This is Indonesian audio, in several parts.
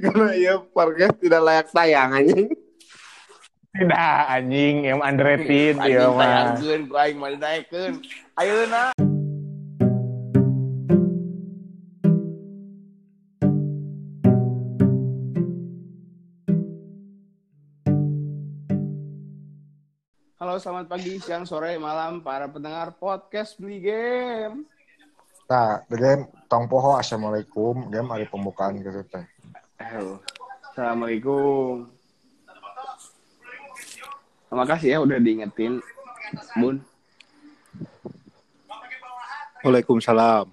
Karena ya podcast tidak layak sayang anjing. Tidak anjing yang underrated ya Anjing mah. sayangkeun ku aing mah. Ayeuna Halo, selamat pagi, siang, sore, malam para pendengar podcast Beli Game. Nah, dengan tong poho assalamualaikum, game hari pembukaan gitu teh. Halo. Assalamualaikum. Terima kasih ya udah diingetin, Bun. Waalaikumsalam.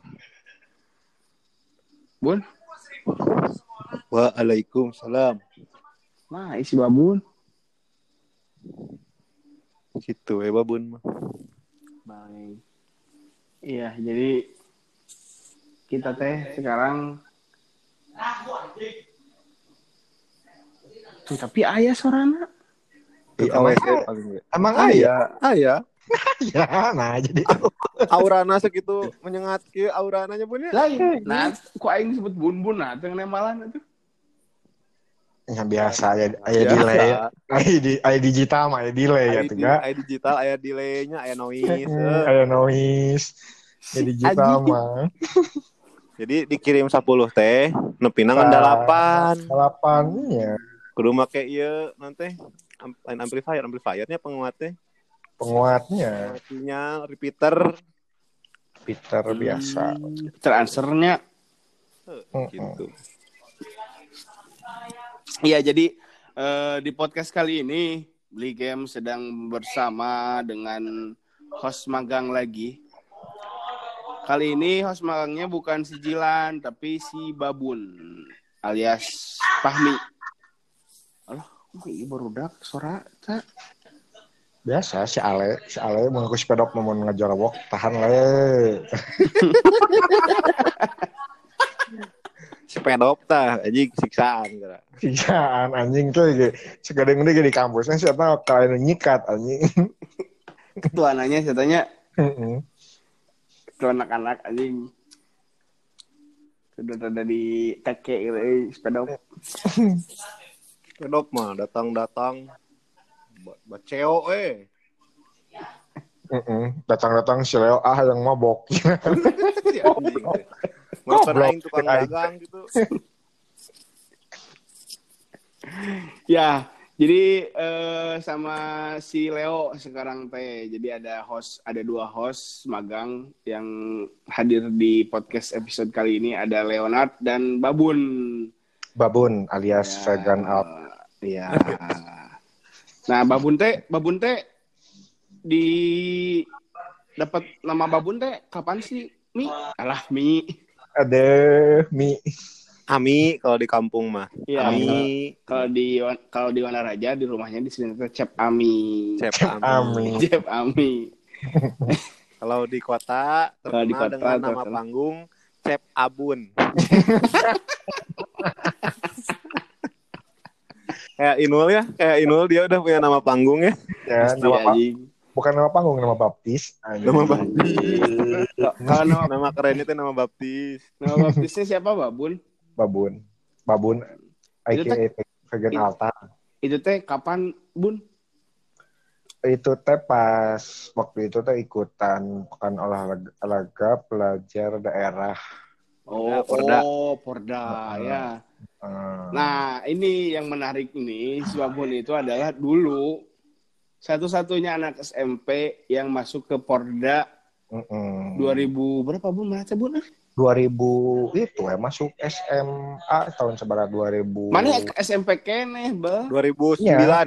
Bun, Waalaikumsalam. nah isi babun. Gitu ya babun. Baik. Iya, jadi kita teh sekarang Tuh, tapi ayah sorana. AWT paling ge. Emang Ah ayah? ya, ah ya. Ya, nah jadi Aurana segitu menyengat ke aurananya pun ya. Lain. Nah, kok aing disebut bun-bun nah teu nemalan itu. yang biasa ya, ayah Biasa. delay, ayah di, ayah digital mah ayah delay ya Aya tuh di- ga. aya digital, aya delay-nya, aya noise. Hmm, eh. Ayah noise, ayah digital mah. Jadi dikirim 10 teh, nepina ngan Nah. 8. Delapannya Kudu make ieu nanti lain amplifier, amplifiernya penguat teh. penguatnya Sinyal repeater Peter biasa. Transfernya Mm-mm. gitu. Iya, jadi eh, di podcast kali ini Beli Game sedang bersama dengan host magang lagi. Kali ini host magangnya bukan si Jilan, tapi si Babun alias Fahmi. Alah, kok ini baru dak suara ta? Biasa si Ale, si Ale mau aku sepedok mau ngejorobok tahan le. Sepedop tah, anjing siksaan kira. Siksaan anjing tuh ge sekadang dia di kampusnya siapa kalian nyikat anjing. Ketuananya katanya Heeh. ke anak-anak anjing. Sudah ada di teke gitu, eh, Pedok mah datang-datang Ba- baceo eh. Heeh. Datang-datang si Leo ah yang mabok. Si anjing aing tukang dagang gitu. Ya, jadi eh, sama si Leo sekarang teh. Jadi ada host, ada dua host magang yang hadir di podcast episode kali ini ada Leonard dan Babun. Babun alias Ya, vegan out. Iya. Nah, Babun teh, Babun teh di dapat nama Babun teh kapan sih? Mi? Alah, Mi. Ada mie. Ami kalau di kampung mah. Iya. Ami, Kalau di kalau di Wanaraja di rumahnya di sini tuh Cep Ami. Cep Ami. Cep Ami. Kalau di kota Kalau di kota, dengan nama terkenal. panggung Cep Abun. Kayak Inul ya, kayak Inul dia udah punya nama panggung ya. Ya, Pasti, nama pa- anjing. bukan nama panggung, nama baptis. Anjing. Nama baptis. Kalau nama, Nama keren itu nama baptis. nama baptisnya siapa, Babun? Babun. Babun Itu aka vegan itu- altar. Itu teh kapan, Bun? Itu teh pas waktu itu teh ikutan pekan olahraga olahraga pelajar daerah. Oh, Porda. oh, Porda, Heeh. ya. Eh, Nah, ini yang menarik ini, si Babun itu adalah dulu satu-satunya anak SMP yang masuk ke Porda mm-mm. 2000 berapa Bun? Mana Bun? 2000 itu ya masuk SMA tahun sebarat 2000 Mana SMP keneh, Bel? 2009. Iya.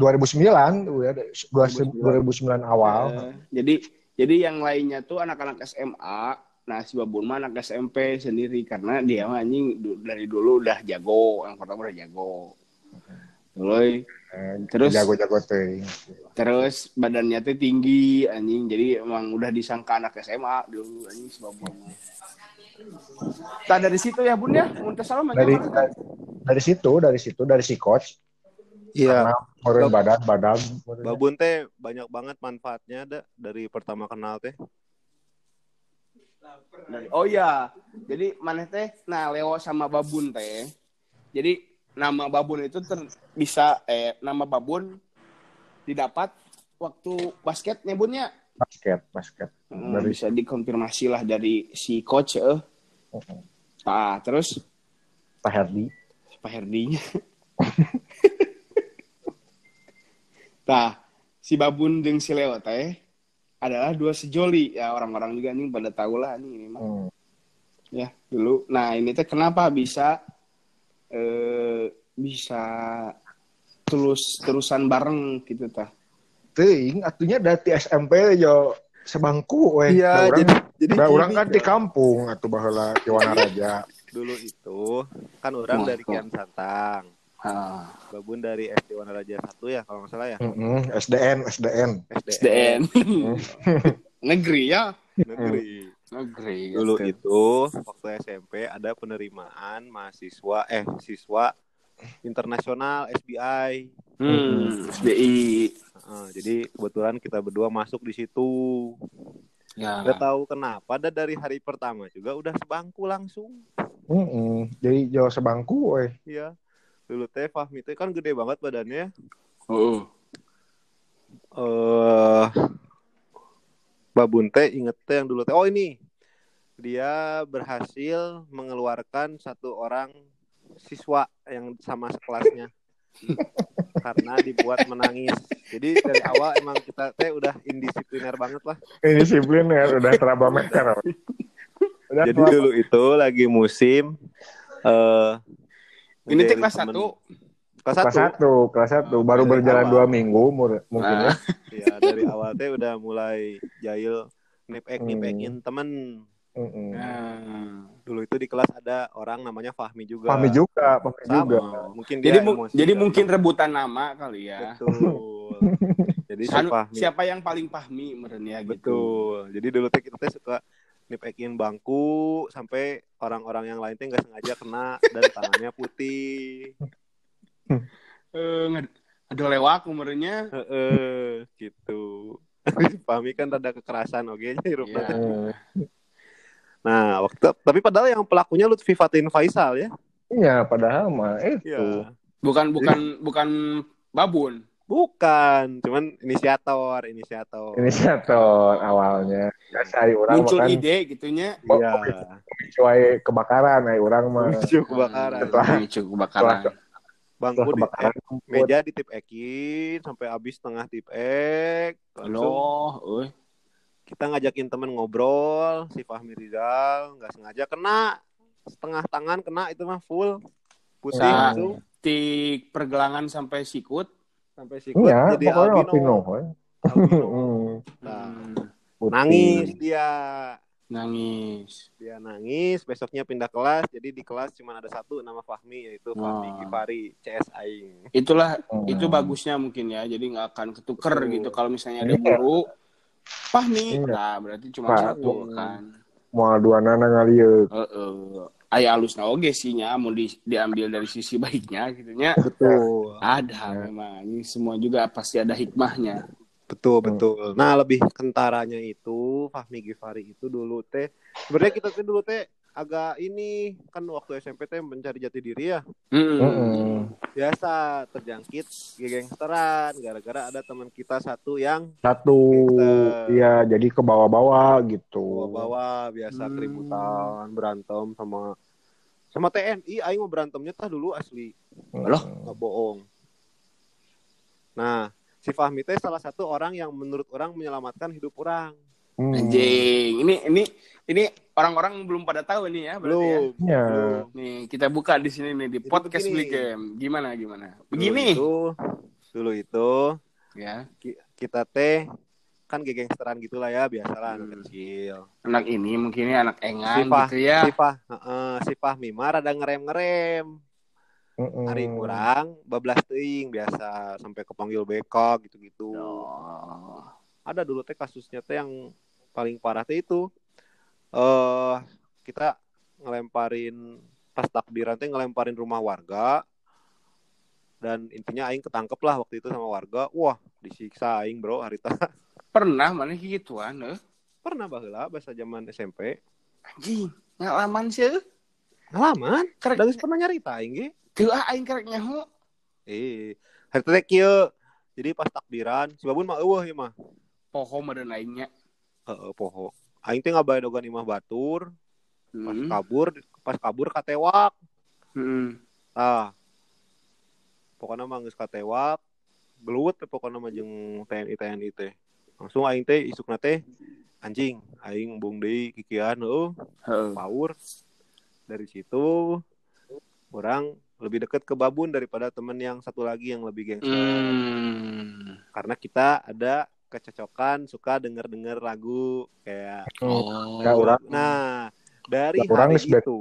2009 tuh ya 2009 awal Eh, jadi jadi yang lainnya tuh anak-anak SMA. Nah, si Babun mah anak SMP sendiri karena dia mah anjing dari dulu udah jago, yang pertama udah jago. Terus Terus? jago-jago teh terus badannya tuh tinggi anjing. Jadi emang udah disangka anak SMA dulu anjing si Babun. Tak dari situ ya Bun ya. Muntah salam aja dari mana? dari situ dari situ dari si coach Iya. karena badan badan Babun teh banyak banget manfaatnya ada dari pertama kenal teh. Dari- oh iya, jadi maneh teh, nah Leo sama Babun teh, Jadi nama babun itu ter- bisa eh nama babun didapat waktu basket nyebutnya Basket, basket. Hmm, Dari- bisa dikonfirmasi lah dari si coach eh. Mm-mm. Nah, terus Pak Herdi. Pak Herdinya. nah, si babun jeung si Leo teh adalah dua sejoli ya orang-orang juga nih pada tahu lah nih ini mah. Hmm. ya dulu. Nah ini teh kenapa bisa eh bisa terus terusan bareng gitu tah? Ting, atunya dari SMP yo sebangku we. Iya, urang, jadi jadi da urang gini, kan di kampung atuh baheula di Wanaraja. dulu itu kan orang Wah, dari. Kian Santang, Ah, Babun dari SD Wanaraja 1 ya kalau nggak salah ya. Heeh, SDN, SDN. SDN negeri ya negeri. negeri. Dulu gitu. itu waktu SMP ada penerimaan mahasiswa eh siswa internasional SBI. Hmm, SBI. Heeh, jadi kebetulan kita berdua masuk di situ. Ya. Gak tahu kenapa, dan dari hari pertama juga udah sebangku langsung. Heeh, jadi yo sebangku we. Iya. Dulu teh Fahmi teh kan gede banget badannya. Oh, eh Babun teh inget teh yang dulu teh. Oh ini. Dia berhasil mengeluarkan satu orang siswa yang sama sekelasnya. Karena dibuat menangis. Jadi dari awal emang kita teh udah indisipliner banget lah. Ini disiplin ya udah. Udah jadi dulu itu lagi musim eh ini teh kelas temen- satu. kelas kelas satu satu, kelas satu baru Dari berjalan awal. dua minggu mur- mungkin ya. Nah, ya dari awal teh udah mulai jahil nipek nipekin temen Heeh. nah. dulu itu di kelas ada orang namanya Fahmi juga Pahmi juga, Pahmi Sama. juga. mungkin dia Jadi mu- emosi jadi kali. mungkin rebutan nama kali ya. betul jadi si Anu, Fahmi siapa yang paling pahmi meren ya gitu. betul jadi dulu teh kita teh suka nipekin bangku sampai orang-orang yang lain teh nggak sengaja kena dan tangannya putih Eh, ada lewat umurnya. Heeh, gitu Fahmi kan rada kekerasan oke hirupna Iya. Heeh. nah waktu tapi padahal yang pelakunya Lutfi Fatin Faisal ya Iya, padahal mah itu. Iya. Bukan bukan bukan babun. Bukan cuman inisiator inisiator Inisiator awalnya. Biasa ai urang Muncul makan ide gitunya. iya sesuai kebakaran ai urang mah. Micu kebakaran Setelah- Micu kebakaran. bangku di kebakaran eh, meja ditip ekin sampai habis setengah tip ek Loh, euy. kita ngajakin temen ngobrol si Fahmi Rizal nggak sengaja kena setengah tangan kena itu mah full putih Sa- langsung Tik pergelangan sampai sikut. Sampai sikut Iya, jadi albino, albino. Nah, Hmm, Putih. nangis dia nangis. dia nangis besoknya pindah kelas jadi di kelas cuma ada satu nama Fahmi yaitu Fahmi Wah. Gifari CS Aing Itulah Hmm. itu bagusnya mungkin ya. Jadi nggak akan ketuker Betul. gitu kalau misalnya ada Iya. guru. Pahmi, Iya. nah berarti cuma Pak. satu kan. Moal dua nana ngalieu. Heeh. Aya alusna oge sih nya mau di, diambil dari sisi baiknya gitu nya. betul Ada memang ini semua juga pasti ada hikmahnya. Betul betul. Nah lebih kentaranya itu Fahmi Gifari itu dulu teh sebenarnya kita teh dulu teh agak ini kan waktu SMP teh mencari jati diri ya Hmm. Heeh. biasa terjangkit gangsteran gara-gara ada teman kita satu yang Satu, Gangster. iya jadi ke bawah-bawah gitu. bawa-bawa biasa Hmm. keributan berantem sama sama TNI aing mau berantemnya tah dulu asli Loh? nggak bohong nah si Fahmi teh salah satu orang yang menurut orang menyelamatkan hidup orang Hmm. Anjing. Ini ini ini orang-orang belum pada tahu ini ya berarti ya. belum Iya. belum Nih, kita buka di sini nih di Jadi podcast begini. Beli Game. Gimana gimana? Dulu Begini. itu dulu itu Ya. ki- kita teh kan gengsteran gitulah ya biasalah anak Hmm. kecil Anak ini mungkin ini anak engan Sifah, gitu ya. Sifah, heeh, Sifah Mimar ada ngerem-ngerem. Heeh. Hari kurang bablas teuing biasa sampai kepanggil BK gitu-gitu. Oh. Ada dulu teh kasusnya teh yang paling parah itu eh kita ngelemparin pas takbiran teh ngelemparin rumah warga dan intinya aing ketangkep lah waktu itu sama warga. Wah, disiksa aing, Bro, hari teh. Pernah mana gituan eh? Pernah baheula bahasa zaman SMP. Anjing, ngalaman sih. Ngalaman? Karek Dan pernah nyarita aing ge. Teu ah aing karek nyaho. Eh, hari teh kieu. Jadi pas takbiran, si Babun mah eueuh ieu mah. Poho meureun aingnya. Heeh, poho. Aing teh ngabadogan imah batur, pas Hmm. kabur, pas kabur katewak. Hmm. Ah. Pokoknya mah geus katewak. Gelut pokoknya mah jeung TNI TNI teh. Langsung aing teh isukna teh anjing, aing bung deui kikian heueuh, Heeh. paur. Dari situ orang lebih dekat ke Babun daripada temen yang satu lagi yang lebih gengsi. Hmm. Karena kita ada kecocokan suka denger-denger lagu kayak Oh. Orang Nah, dari orang hari itu,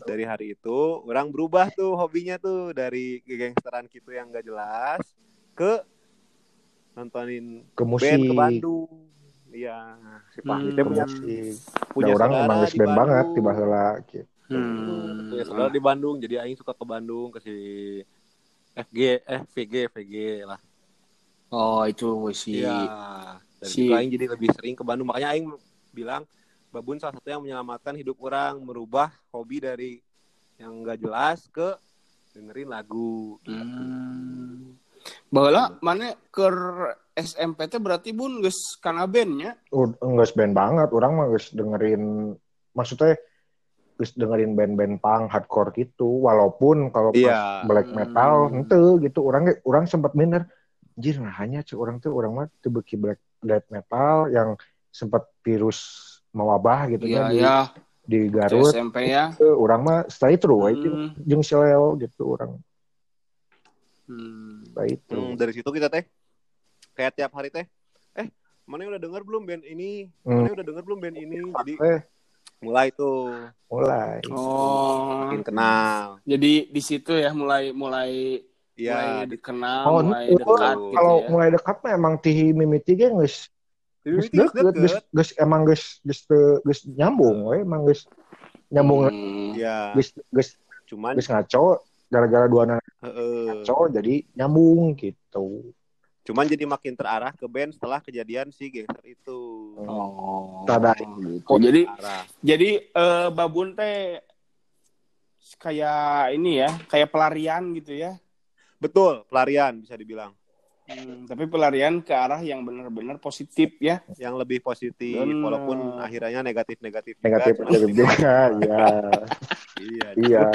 dari hari itu, orang berubah tuh hobinya tuh dari gangsteran gitu yang gak jelas ke nontonin ke musik. band ke Bandung. Iya, si Fahmi Hmm. punya musik. punya Da orang emang band banget Bandung. di baheula gitu. Hmm. Punya saudara di Bandung, jadi aing suka ke Bandung ke si FG, eh VG, VG lah. Oh, itu si. Dan si- aing jadi lebih sering ke Bandung. Makanya aing bilang Babun salah satu yang menyelamatkan hidup orang, merubah hobi dari yang gak jelas ke dengerin lagu. Hmm. Baheula mana ke SMP teh berarti bun geus kana bandnya. Ud- Geus band banget, orang mah geus dengerin maksudnya geus dengerin band-band punk hardcore gitu. Walaupun kalau Iya. black Hmm. metal ente gitu orang orang sempat minder anjir nah hanya cek orang tuh orang mah tuh beki black black metal yang sempat virus mewabah gitu Iya, kan di, ya. di Waktu Garut SMP ya. Tuh, orang mah stay true hmm. Hmm. jeung gitu orang Hmm. stay Hmm, true dari situ kita teh kayak tiap hari teh eh mana udah denger belum band ini Hmm. mana udah denger belum band ini jadi eh mulai tuh mulai Oh. makin kenal Jadi di situ ya mulai mulai iya mulai dikenal, oh mulai itu dekat gitu kalau ya. mulai dekat mah emang tihi mimiti ge geus geus deket geus emang geus geus geus nyambung we emang geus nyambung Hmm. ya geus geus cuman geus ngaco gara-gara dua anak heeh. ngaco jadi nyambung gitu cuman jadi makin terarah ke band setelah kejadian si gangster itu Oh. Tada. gitu. Jadi arah jadi eh, babun teh kayak ini ya, kayak pelarian gitu ya. Betul pelarian bisa dibilang Hmm, tapi pelarian ke arah yang benar-benar positif ya. yang lebih positif walaupun akhirnya negatif negatif negatif negatif lebih juga ya iya iya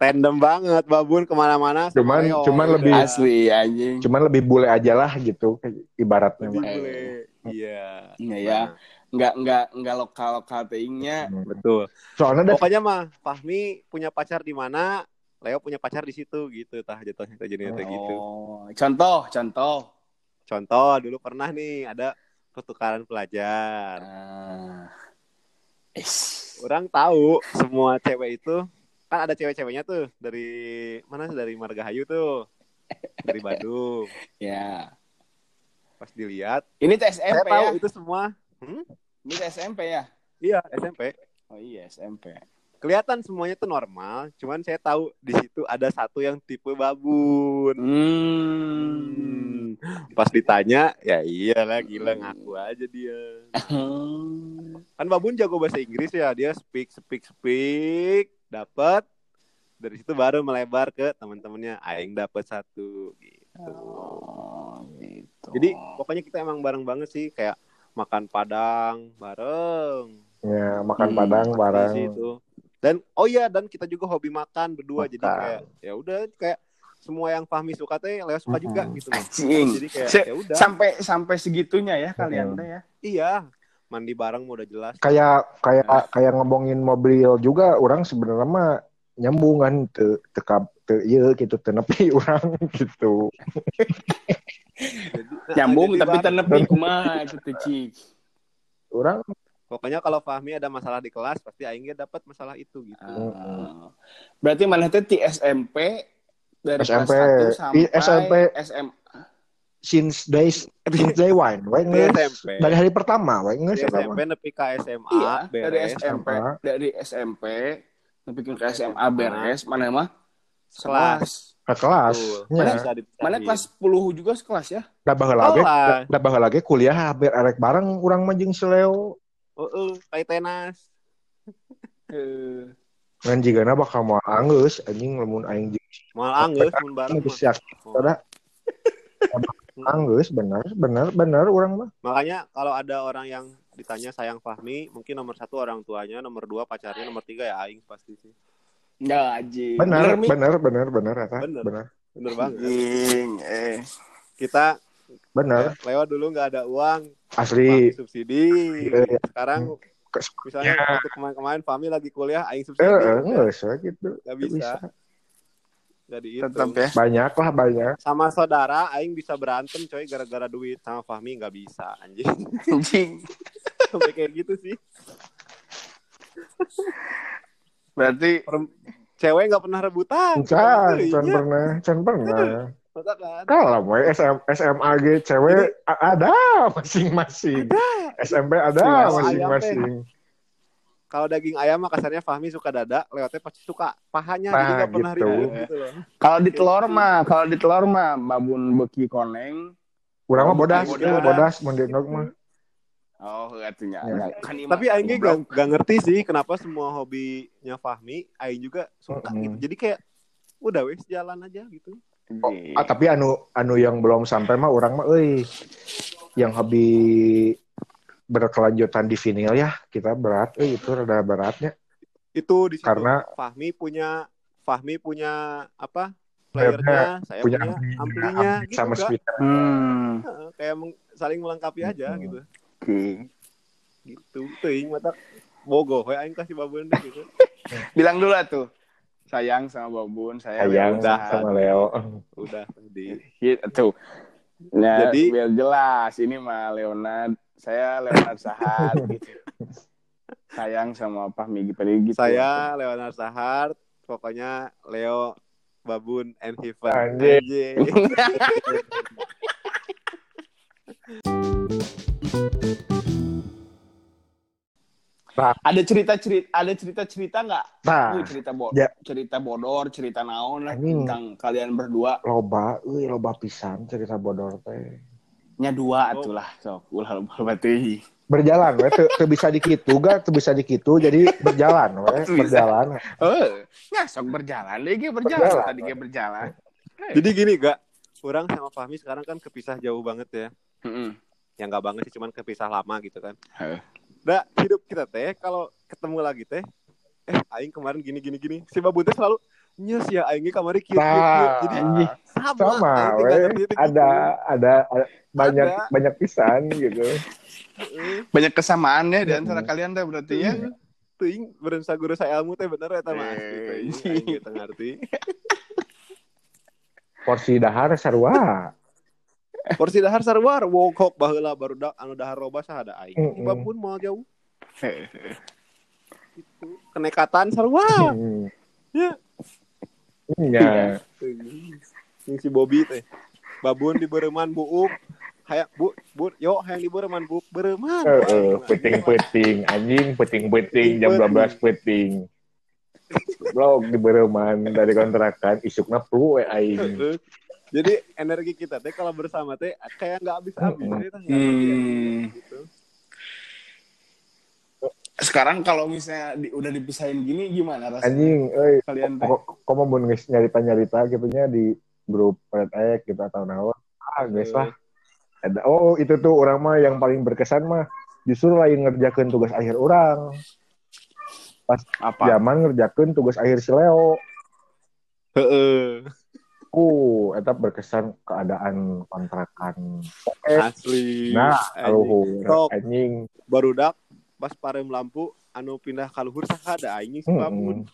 tandem banget babun ke mana-mana Cuman- Leo. cuman lebih- Asli anjing. cuman lebih bule aja lah gitu ibaratnya lebih mah. bule iya Iya ya. Nggak nggak nggak lokal lokal teingnya. Hmm. betul soalnya pokoknya mah Fahmi punya pacar di mana Leo punya pacar di situ gitu tah jatuhnya jadinya gitu Oh, contoh contoh. contoh dulu pernah nih ada pertukaran pelajar. Is. orang tahu semua cewek itu kan ada cewek-ceweknya tuh dari mana sih? dari Margahayu tuh dari Bandung Ya. pas dilihat Ini tes saya SMP tahu ya. itu semua hmm? Ini tes SMP ya. iya SMP Oh iya SMP. Kelihatan semuanya tuh normal cuman saya tahu di situ ada satu yang tipe babun. Hmm. Hmm. pas ditanya ya iyalah gila ngaku aja dia. Kan babun jago bahasa Inggris ya dia speak speak speak dapat dari situ baru melebar ke teman-temannya aing dapat satu gitu. Oh, gitu. jadi pokoknya kita emang bareng banget sih kayak makan padang bareng. Ya, makan Hmm, padang bareng situ dan oh iya dan kita juga hobi makan berdua jadi Makan. kayak ya udah kayak semua yang Fahmi suka teh Leo suka juga Mhm. gitu loh jadi kayak Se- ya udah Sampai sampai segitunya ya kalian Hmm. teh ya. iya mandi bareng udah jelas kayak kayak kayak ngomongin mobil juga orang sebenarnya mah nyambung kan te tekap te iya gitu te nepi orang gitu Jadi- Nyambung jadi tapi tenepi kumaha itu teh Cik. orang pokoknya kalau Fahmi ada masalah di kelas pasti Aingnya dapat masalah itu gitu Ah. Berarti mana teh di SMP dari SMP. kelas 1 sampai Di SMP. SM. since days since day one nges SMP. dari hari pertama Di nges SMP nepi ke SMA Iya, dari beres SMP, SMA. dari SMP bikin ke SMA beres, mana mah? kelas ke kelas Tuh, bisa dipisahin. Mana kelas 10 juga sekelas ya? da baheula lagi da baheula lagi kuliah hampir arek bareng urang mah jeung si Leo Oh, oh, kayak tenas Eh, ngan jigana bakal mau anggeus anjing lamun aing jeung Mal anggeus mun bareng geus Sada. anggeus bener bener bener urang mah Makanya kalau ada orang yang ditanya sayang Fahmi, mungkin nomor satu orang tuanya, nomor dua pacarnya, nomor tiga ya Aing pasti sih. Enggak anjing. bener Mi? bener bener bener eta Bener. bener Bener banget. Anjing, eh. Kita bener lewat dulu nggak ada uang, asli Fahmi subsidi. Iya. Sekarang Ke- misalnya Ya. waktu kemarin-kemarin Fahmi lagi kuliah, Aing subsidi. eh eh, nggak usah gitu Nggak Nggak bisa. Nggak dihitung. Tetap ya. banyak lah banyak Sama saudara, Aing bisa berantem coy gara-gara duit. Sama Fahmi nggak bisa, anjing. Anjing. Sampai kayak gitu sih. Berarti Cewek nggak pernah rebutan. can Iya, can pernah can pernah masa kan? kalau mau SM, SMA ge cewek a- ada masing-masing SMP ada Masing-masing. Kalau daging ayam mah kasarnya Fahmi suka dada, lewatnya pasti suka pahanya, Nah, jadi nggak pernah gitu. gitu loh. kalau di telur mah, kalau di telur mah babun beki koneng. urang mah bodas bodas. bodas endog mah Oh, katanya. Ya. Kan. Tapi Aing gak, gak ngerti sih kenapa semua hobinya Fahmi, Aing juga suka Mm-mm. gitu. Jadi kayak udah wes jalan aja gitu. Anjing. Ah, tapi anu anu yang belum sampai mah orang mah euy yang hobi berkelanjutan di vinil ya kita berat euy itu rada beratnya Itu di situ Karena- Fahmi punya Fahmi punya apa? Playernya, saya punya punya, ampli, amplinya ampli gitu sama enggak? speaker Hmm. Kayak meng- saling melengkapi aja Mm-mm. gitu. Oke. Gitu. Teuing mata bogo we aing kasih babun gitu. Bilang dulu tuh. Sayang sama babun, saya sayang udah sama Leo Udah tadi. Gitu. Nah, Jadi- biar jelas ini mah Leonard, saya Leonard Sahar gitu. Sayang sama Fahmi Gipari gitu. Saya Leonard Sahar, pokoknya Leo Babun and Heaven. Anjing. Anjing. ada cerita cerita ada cerita cerita nggak? nah Wih, cerita bo Ya. cerita bodor, cerita naon lah Anjing. tentang kalian berdua. loba euy loba pisan cerita bodor teh Nya dua Oh. atuh lah sok ulah loba teh. berjalan we teu teu bisa dikitu ga teu bisa dikitu jadi berjalan we berjalan Oh, nya sok berjalan ge berjalan Berjalan. tadi ge berjalan. Jadi gini gak, orang sama Fahmi sekarang kan kepisah jauh banget ya. Heeh. Ya nggak banget sih, cuman kepisah lama gitu kan. Heeh. Nah, hidup kita teh kalau ketemu lagi teh, eh Aing kemarin gini gini gini. Si Babun teh selalu nyes ya Aingnya kemarin kieu kieu kieu. Nah, Jadi Anjing. sama, sama Aing we nggak ngerti itu ada ada ada banyak Ada. banyak pisan gitu gitu. Heeh. Banyak kesamaan ya di antara kalian teh berarti ya. Teuing berensa guru saya ilmu teh bener eta mah. Eh, Gitu, gitu ngerti. porsi dahar sarua Porsi dahar sarwar wokok baheula baru da, anu dahar loba sahada aing. Mm-mm. Babun mau jauh gitu. Kenekatan sarwar. Hmm. Ya. Iya. Yang si Bobby teh. Babun di Bereman buuk. Hayang bu bu yo hayang di Bereman buuk Bereman. Heeh, peting-peting anjing peting-peting jam 12 peting. Blog di Bereman dari kontrakan isukna flu we aing. Jadi energi kita teh kalau bersama teh kayak nggak teh, nggak habis-habis, Hmm. gitu. Sekarang kalau misalnya di- udah dipisahin gini gimana rasanya Anjing euy kalian teh? kok kok mau geus nyarita-nyarita gitu nya di grup Red Egg gitu atau naon. Ah, geus lah. Ada oh itu tuh orang mah yang paling berkesan mah justru lain ngerjakeun tugas akhir orang. Apa? Zaman ngerjakeun tugas akhir si Leo. Heeh. Uh, eta berkesan keadaan kontrakan. Asli. Nah, Anjing. aluhur Sok. anjing. barudak pas parem lampu anu pindah ka luhur sakada aing si Babun.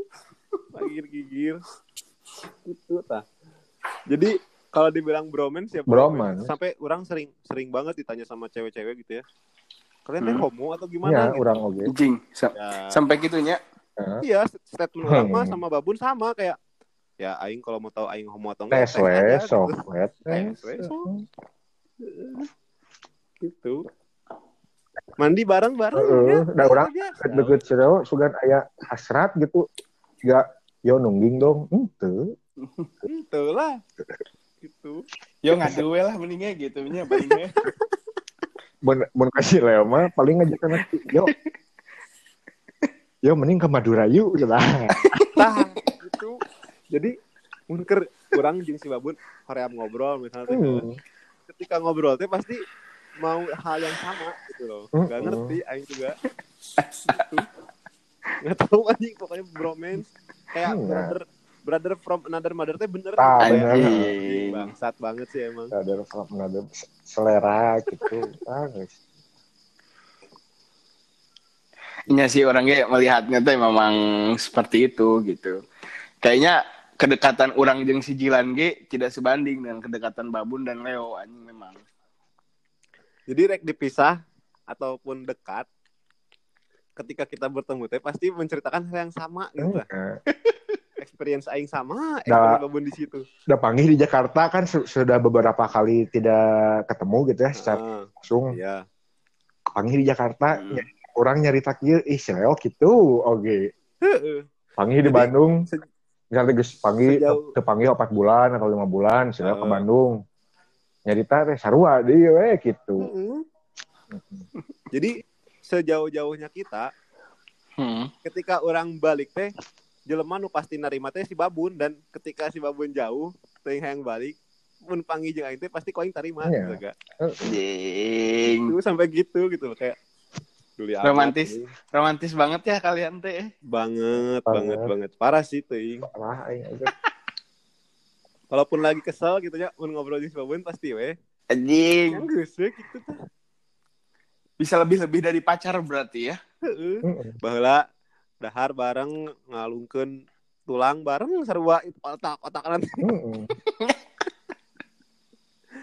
Gigir gigir. Itu tah. Jadi kalau dibilang bromance ya Bromance. Sampai orang sering sering banget ditanya sama cewek-cewek gitu ya. Kalian teh Hmm. homo atau Ya, gimana gitu? orang oge. Anjing. Sa- Ya, Sampai gitunya. iya statement orang mah Hmm. sama Babun sama kayak ya aing kalau mau tahu aing homo atau enggak Tes we, sok gitu. Tes. Gitu. Mandi bareng-bareng Heeh, ya. da urang biasa. Deket Leo sugan aya hasrat gitu. Gak yo nungging dong. Henteu. Gitu lah. Gitu. Yo ngadu we lah mendingnya gitu nya palingnya. Mun mun kasih Leo mah paling ngajak anak yo ya mending ke Madura yuk gitu itu jadi munker kurang jeung si babun hoream ngobrol misalnya teh. Hmm. ketika ngobrol teh pasti mau hal yang sama gitu loh Mm-mm. nggak ngerti aing juga gitu. nggak tahu anjing pokoknya bromance kayak Enggak. brother brother from another mother teh bener Ah, gitu. bener. Bangsat banget sih emang ada ada selera gitu ah guys Iya sih orangnya melihatnya tuh memang seperti itu gitu. Kayaknya kedekatan orang jeung si Jilan G tidak sebanding dengan kedekatan Babun dan Leo anjing memang. jadi rek dipisah ataupun dekat ketika kita bertemu teh pasti menceritakan hal yang sama gitu lah Enggak. experience aing sama experience babun di situ udah panggil di Jakarta kan su- sudah beberapa kali tidak ketemu gitu ya secara langsung iya panggil di Jakarta Hmm. ya, orang nyarita kieu ih si Leo gitu oke Heeh. panggil di Bandung se- misalnya geus panggil Sejauh- terpanggil empat bulan atau lima bulan si Leo ke Ah. Bandung nyarita teh sarua dia we gitu Heeh. jadi sejauh-jauhnya kita Hmm. ketika orang balik teh jelema nu pasti narima teh si babun dan ketika si babun jauh teh yang balik mun panggil jeung aing teh pasti koing tarima Iya. gitu. Jing. Itu sampai gitu gitu kayak duli amat, Romantis. anjing. Romantis banget ya kalian teh. banget Banget. banget banget parah sih aing aja walaupun lagi kesel gitu ya mun ngobrol jeung si babun pasti we Anjing. gitu teh Bisa lebih-lebih dari pacar berarti ya. Baheula dahar bareng ngalungkeun tulang bareng sarua itu otak otak nanti Heeh.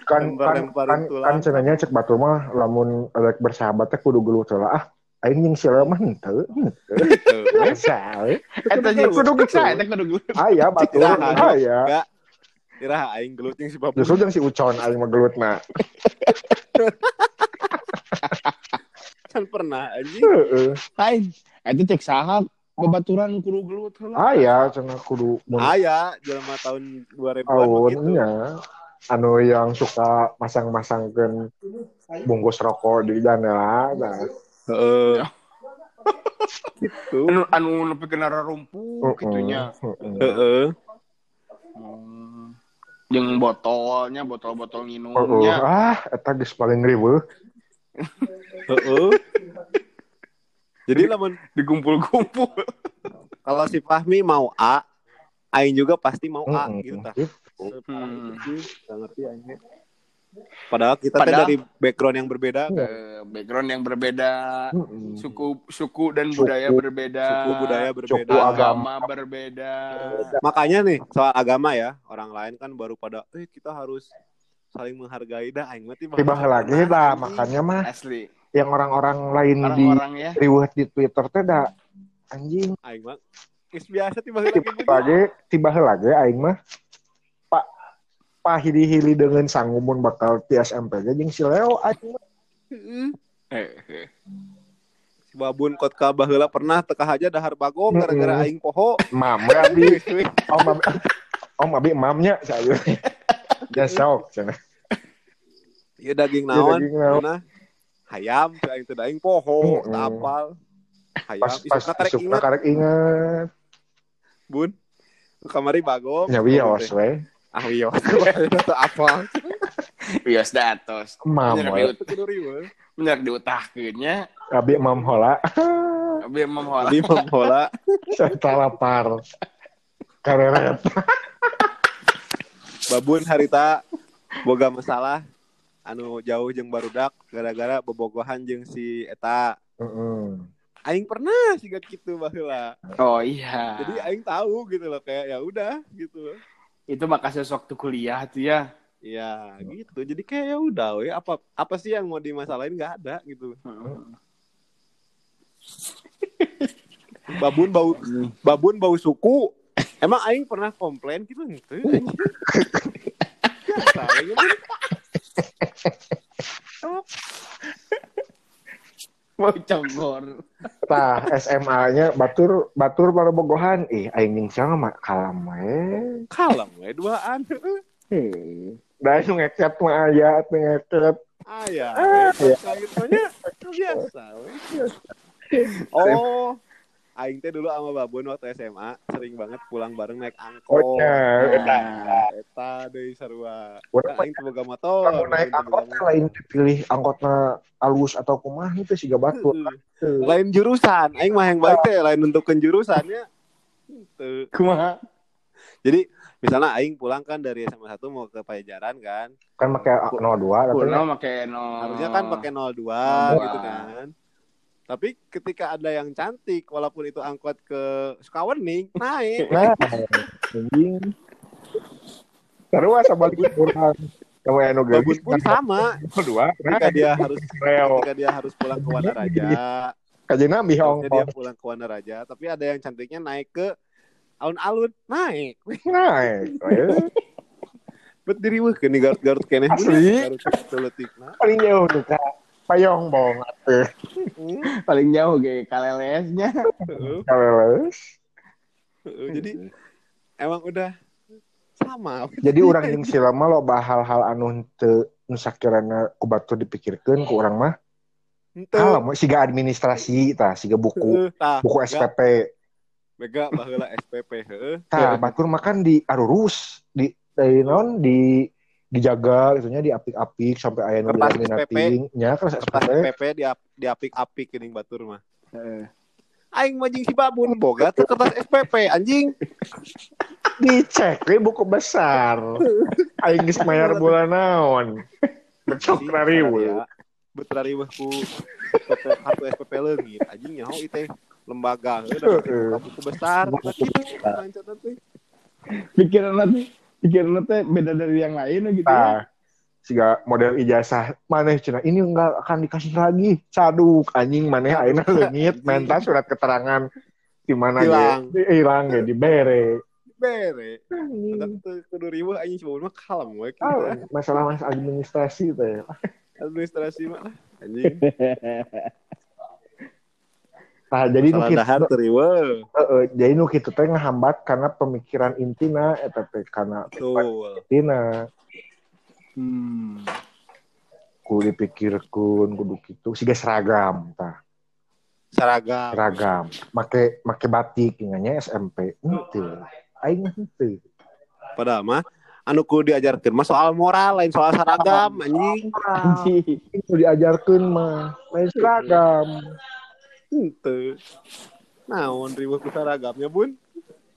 Kan kan kan, kan cenanya cek batu mah lamun rek bersahabat teh kudu gelut heula ah aing jeung si Leo mah henteu henteu biasa we. Eta jeung kudu bisa eta kudu gelut. aya Ciraha. aya. Kira aing gelut jeung si babun. justru jeung si Ucon aing mah gelut na kan pernah anjing. heeh Lain. Eta cek saha babaturan kudu gelut heula. aya cenah kudu Aya jelema tahun 2000-an tahun gitu. Anu yang suka masang-masangkeun bungkus rokok di jendela nah Heeh. Gitu. Anu anu nepi ke rumpuh gitunya. Heeh. Heeh. Hmm. Jeung botolnya, botol-botol minumnya. ah eta geus paling riweuh Heeh. Jadi lamun dikumpul-kumpul. kalau si Fahmi mau A, aing juga pasti mau A Heeh. gitu Gitu. Hmm. Gak ngerti. Padahal kita teh Padahal- dari background yang berbeda kan. Eh, background yang berbeda, suku suku dan Suku. budaya berbeda, Suku budaya berbeda. Suku agama berbeda. Makanya nih soal agama ya, orang lain kan baru pada eh kita harus saling menghargai dah aing mah ti tiba lagi dah makanya mah Asli. yang orang-orang lain di Orang-orang ya. riweuh di Twitter teh da anjing aing mah biasa tiba tiba lagi tiba lagi aing mah pak hili-hili dengan sanggumun bakal ti SMP ge jeung si Leo Heeh. Eh, eh. Si babun kot ka baheula pernah teka aja dahar bagong gara-gara aing poho. mam we abi om abi om abi mamnya saya ya sok cenah Ieu daging Ieu naon? daging naon? Hayam aing teu da aing poho, Mm-mm. teu apal. Hayam pas pas isukna karek inget karek inget bun. Kamari bagong. nya wios we Ah wios. Teu apal. Wios datos. mam Bener, we Biut. Teu kudu riweuh. Bener diutahkeunnya. abi mam hola Abi. Di membola. saya lapar kareret Babun harita boga masalah anu jauh jeung barudak gara-gara bobogohan jeung si eta Heeh. aing pernah sih gitu baheula Oh iya. jadi aing tahu gitu loh kayak ya udah gitu loh itu maka waktu kuliah tuh ya. ya gitu. Jadi kayak ya udah we. Apa apa sih yang mau dimasalahin? Nggak ada gitu. Babun bau babun bau suku. Emang aing pernah komplain gitu gitu. Mah. Mau cogor. Tah SMA-nya batur batur pada bogohan. Ih, aing siapa mah kalam we. kalem we duaan Da nu ngeket mah aya teu ngeket. Ayah, Ah, kayak gitunya biasa. Oh, aing teh dulu sama babun waktu SMA sering banget pulang bareng naik Oh, angkot. nya. Nah, Eta deui sarua. Kan aing teu boga motor. kamu naik angkot teh lain dipilih angkotna alus atau kumaha itu sih batu. Heeh. Lain jurusan, aing mah yang baik teh lain nentukeun jurusannya. Teu. kumaha? Jadi misalnya aing pulang kan dari SMA 1 mau ke Pajajaran kan. Kan pakai 02 Kuno katanya. make no. Harusnya kan pakai 02 02. gitu kan. Tapi ketika ada yang cantik walaupun itu angkot ke Sukawening naik. Nah, anjing. Sarua sabalik urang. Kamu anu Babun geus pun sama. 02. Ketika dia harus Reo. ketika dia harus pulang ke Wanaraja, Kajena bihong. Dia pulang ke Wanaraja, tapi ada yang cantiknya naik ke alun-alun, naik. Naik. Bet diri weh ke Garut-Garut keneh Asli. Teletikna. Paling jauh tuh. Payong bong atuh. Paling jauh ge kalelesnya. heeh, Kaleles. heeh. Jadi emang udah sama. Jadi orang yang silama lo hal-hal anu teu nu sakirana ku batu dipikirkeun ku urang mah Henteu. hal mah siga administrasi tah siga buku buku SPP Mega baheula SPP heeh. tah batur makan di arurus di dari non di dijaga gitunya di apik-apik sampai aya nu Kertas dilaminating nya kertas Kertas SPP SPP di di apik-apik geuning batur mah. Heeh. Aing mah jeung si babun boga teh kertas SPP anjing. dicek we buku besar. Aing geus mayar bulan naon? Becok rariweuh Betrariweuh ku SPP kartu SPP leungit anjing nyaho ieu teh. Lembaga buku besar. Gitu. Pikiran nanti pikiran teh beda dari yang lain gitu. ya. Nah, siga model ijazah maneh cina ini enggak akan dikasih lagi caduk anjing maneh ayeuna leungit menta surat keterangan di mana Hilang. di- hilang ge dibere Bere. Teu kudu riweuh anjing coba mah kalem we kita. masalah mas administrasi teh Administrasi mah anjing. nah jadi nu teu riweuh. heeh, jadi nu kitu teh ngahambat karena pemikiran intina eta teh karena intina Hmm. kudu dipikirkeun kudu kitu siga seragam tah Seragam. seragam make make batik inganya SMP henteu aing henteu Padahal mah anu kudu diajarkeun mah soal moral lain soal seragam anjing. Anjing. itu diajarkeun mah lain seragam Henteu. Naon riweuh ku seragamnya, Bun?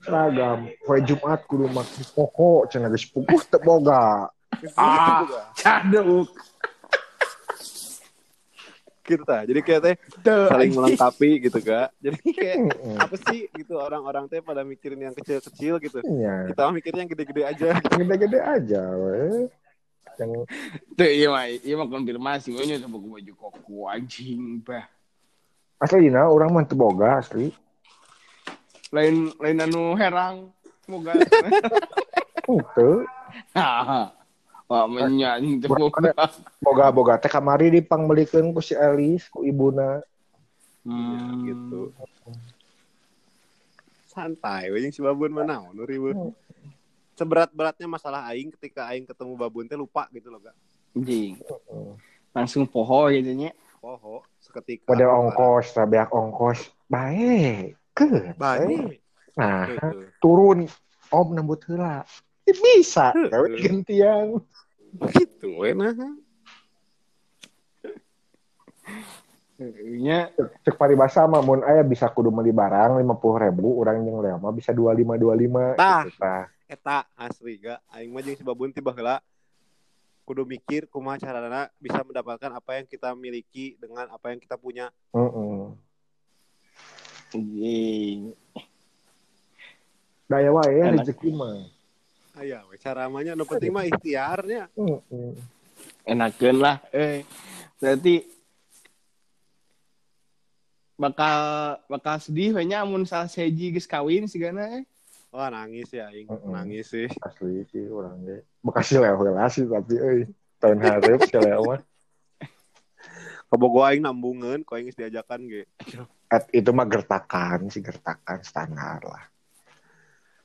seragam poe Jumat kudu make koko cenah geus puguh teu boga Ah. Caduk. gitu tah. Jadi kayak teh saling melengkapi gitu kak. Jadi kayak apa sih gitu orang-orang teh pada mikirin yang kecil-kecil gitu. Iya, Kita mah mikirnya yang gede-gede aja. gede-gede aja we. Yang Tuh iya mah, iya mah konfirmasi. Gue nyoba buku baju koko anjing bah. Asli dina orang mah teu boga asli. Lain lain anu herang. Semoga. Henteu. Wah, menyanyi teh boga. Boga-boga teh kamari dipangbelikeun ku si Elis ku ibuna. Hmm. gitu. Santai, we si babun mah naon nu riweuh. Seberat-beratnya masalah aing ketika aing ketemu babun teh lupa gitu loh, Kak. Anjing. Langsung poho gitu nya. Poho seketika. Model ongkos, tabeak ongkos. Baik. Ke. Banyak. Nah, Heeh. turun om nembut heula. Ih, Bisa, gawe gantian. Gitu we nah. Nya Cek paribasa mah mun aya bisa kudu meuli barang 50 ribu, orang yang lea mah bisa 25 25 Tah. gitu tah. Eta asli ga aing mah jeung si babun tiba heula kudu mikir kumaha carana bisa mendapatkan apa yang kita miliki dengan apa yang kita punya. Heeh. anjing. Daya wae ya rezeki mah. Aya we cara namanya nu penting mah ikhtiarnya. Heeh. Enakeun lah. Eh, berarti bakal bakal sedih we nya mun salah seji geus kawin sigana eh. Wah nangis ya nangis sih. Asli sih orang ge. Bekasi leo heula sih tapi euy. Tahun hareup mah. Kabogo aing nambungeun ku aing diajakan ge. Et, itu mah gertakan sih gertakan standar lah.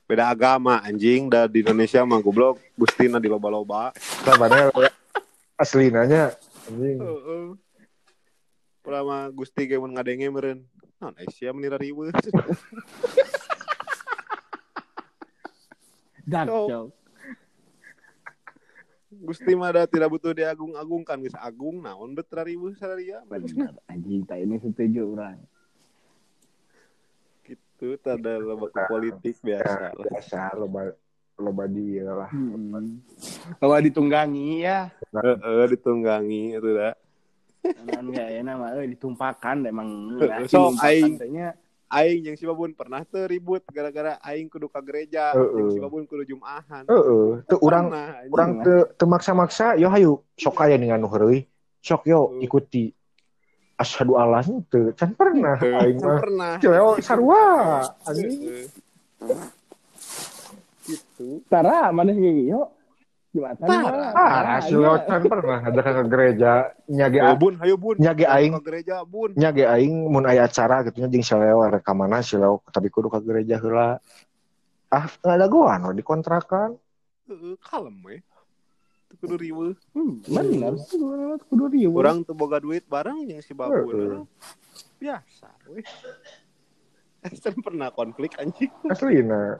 Beda agama anjing da di Indonesia mah goblok gustina di loba-loba. Sabana asli nanya anjing. Heeh. Pura mah Gusti ge mun ngadenge meureun. non Asia menira Dark joke. Gusti mada tidak butuh diagung-agungkan geus agung naon bet ribu sararia Benar. Anjing tak ini setuju orang. gitu tanda lembaga politik Ya, biasa lah. biasa loba loba dia lah. Hmm. Kalau ditunggangi ya. Heeh, ditunggangi itu dah. Enggak enak mah euy ditumpakan emang. Numpakan aing. Aing yang si Babun pernah tuh ribut gara-gara aing kudu ke gereja, Heeh. yang si Babun kudu Jumahan. Teu urang Pernah, anjing. urang teu teu maksa-maksa, yo hayu sok aya dengan heureuy. Sok yo Heeh. ikuti. Asyhadu Allah teu can pernah Heeh, aing kan mah. pernah. Cileo sarua anjing. Gitu. Tara mana sih yo? Jumatan Tara. Ah, cileo can pernah ada ke gereja nyage Ayo bun, ayo bun. Nya ge aing. Ke gereja bun. nya ge aing mun aya acara gitu nya jeung sileo rekamanna sileo tapi kudu ka gereja heula. Ah, ngadagoan we dikontrakan. Heeh, kalem we. Kudu riweuh. Hmm, benar. Kudu kudu riuh. Orang tuh boga duit bareng yang si Babun. Heeh. Biasa we. Eh, Sen pernah konflik anjing. Aslina.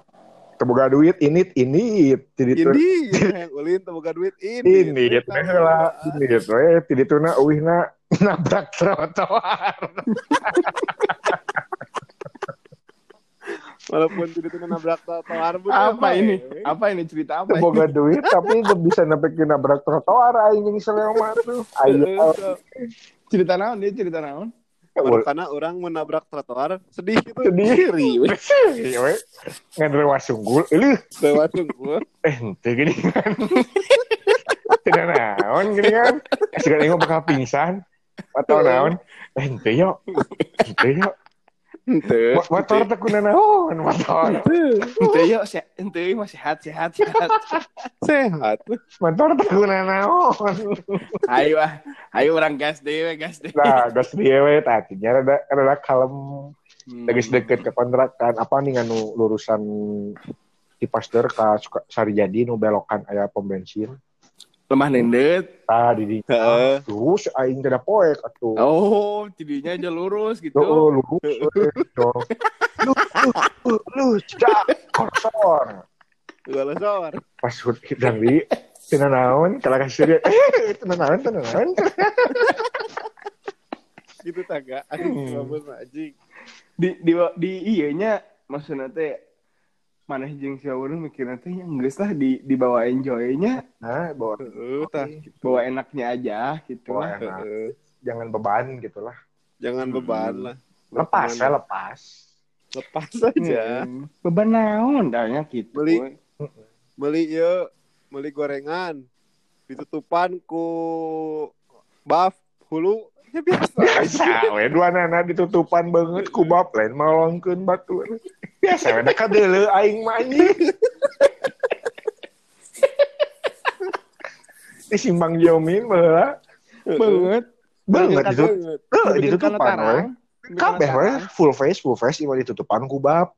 Teboga duit init init ti ditu. Ini yang ulin tuh boga duit ini. Init we heula. Init we ti dituna euihna nabrak trotoar. Walaupun tidak tuh nabrak trotoar apa ini? we. Apa ini cerita apa? ini? Teboga duit tapi gak bisa nepekin nabrak trotoar aing jeung sileo mah tuh. So, Cerita naon dia cerita naon? Baru karena orang menabrak trotoar sedih gitu. sendiri we. we. Ngadrewas unggul eueuh Lewat sungguh. eh henteu gini kan. Tidak naon gini kan. Sekarang ingat bakal pingsan. Atau naon. Eh henteu yo. Henteu yo. Ente. Mo- Motor teh kuna naon motor. Ente yo, ente yo mah sehat sehat sehat. Sehat. Motor teh kuna naon. Ayo ah, ayo orang gas dewe gas dewe. Nah, gas dia we tadinya rada rada kalem. Hmm. Lagi deket ke kontrakan apa nih nganu lurusan di Pasteur Suka- Sarijadi nu belokan aya pom bensin. Lemah nendet. Tah di. Heeh. Terus aing da poek atuh. Oh, tidinya aja lurus gitu. Tuh, lu, lu, lu, lu, lu, lu, cak, korsor. Gak sawar. Pas hut dan di, tina naon, kalau kasih dia, eh, tina naon, tina naon. Gitu taga. Hmm. Anjing. Di di di iyanya maksudnya teh mana jeung si Awan mikirnya teh yang geus lah di dibawa enjoy-nya, Nah, bawa, Heeh, tah. bawa enaknya aja gitu bawa lah. enak. Heeh. Jangan beban gitu lah. Jangan beban lah. Lepas ya, lepas. Lepas aja. Hmm. Beban naon dahnya gitu. Beli. Beli ya, beli gorengan. Ditutupan ku buff hulu. Ya biasa. Biasa, we, dua nana ditutupan banget, kubab lain malongkeun batu. Biasa, we, dekat dulu, aing mah anjing. Disimbang jomin, baheula. Banget. Banget. Banget. Heeh, ditutupan we. Kabeh we full face, full face ieu ditutupan kubab.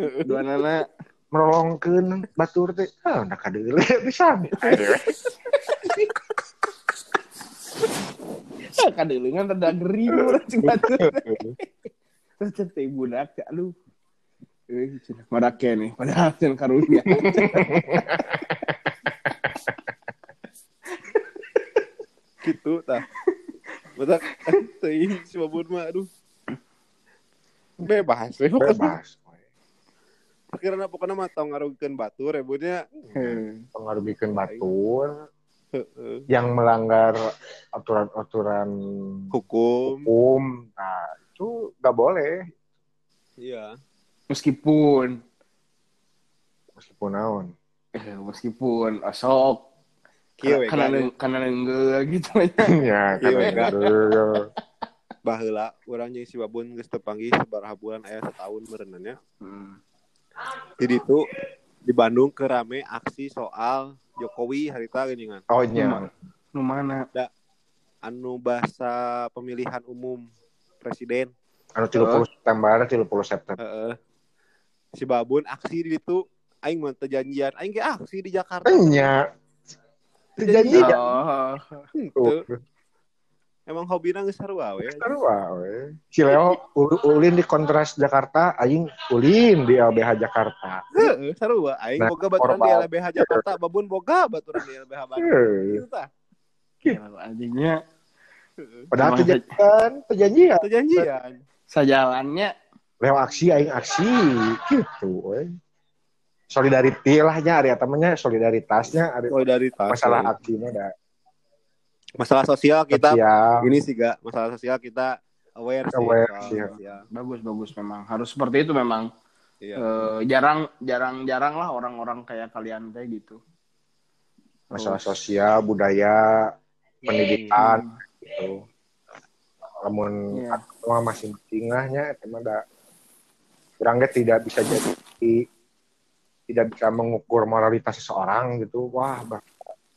Dua nana Merolongkeun batur teh. Ah, udah kadeule bisa. Aduh. deulungan rada geri urang cing teh budak ya lu. Eh, cenah madake nih, padahal cenah karunya. gitu tah. Betul. Teuing si babun mah aduh. Bebas. Bebas. Akhirnya pokoknya mah tau ngarugikeun batur ya bunnya. Hmm. Pengaruh bikin batur. Yang melanggar aturan-aturan Hukum. hukum. Nah, itu nggak boleh. Iya. Meskipun Meskipun naon. eh, meskipun asok karena karena enggak gitu ya, Iya, karena. Baheula urang jeung si babun geus teu panggih sabaraha bulan aya setahun merenannya. Hmm. Jadi itu di Bandung kerame aksi soal Jokowi harita geuningan. Oh, nya. Nu mana? Anu bahasa pemilihan umum presiden. Anu 30 September, 30 September. Heeh. Si Babun aksi di itu aing mah teu janjian. Aing ge aksi di Jakarta. Nya. Janji Oh. Emang hobi nangis sarua we. Sarua we. Si Leo ul- ulin di kontras Jakarta, aing ulin di LBH Jakarta. Heeh, sarua. Aing Nah, boga baturan di. LBH Jakarta, babun boga baturan di LBH Bandung. Gitu tah. Gila, anjingnya. Padahal perjanjian. Itu janjian. sajalannya Leo aksi, aing aksi, gitu. We. Solidarity lah nya, ada temennya solidaritasnya, ada Solidaritas. masalah aksi mah ada. Masalah sosial kita Sosial. ini sih gak masalah sosial kita aware sih Aware sih, ya. sosial. bagus bagus memang harus seperti itu memang Iya. Eh, jarang jarang jarang lah orang-orang kayak kalian teh gitu Masalah Terus, sosial, budaya, pendidikan, hmm, gitu. Namun iya. semua masih tingahnya, emang ada kurang ge tidak bisa jadi tidak bisa mengukur moralitas seseorang gitu. Wah, bah,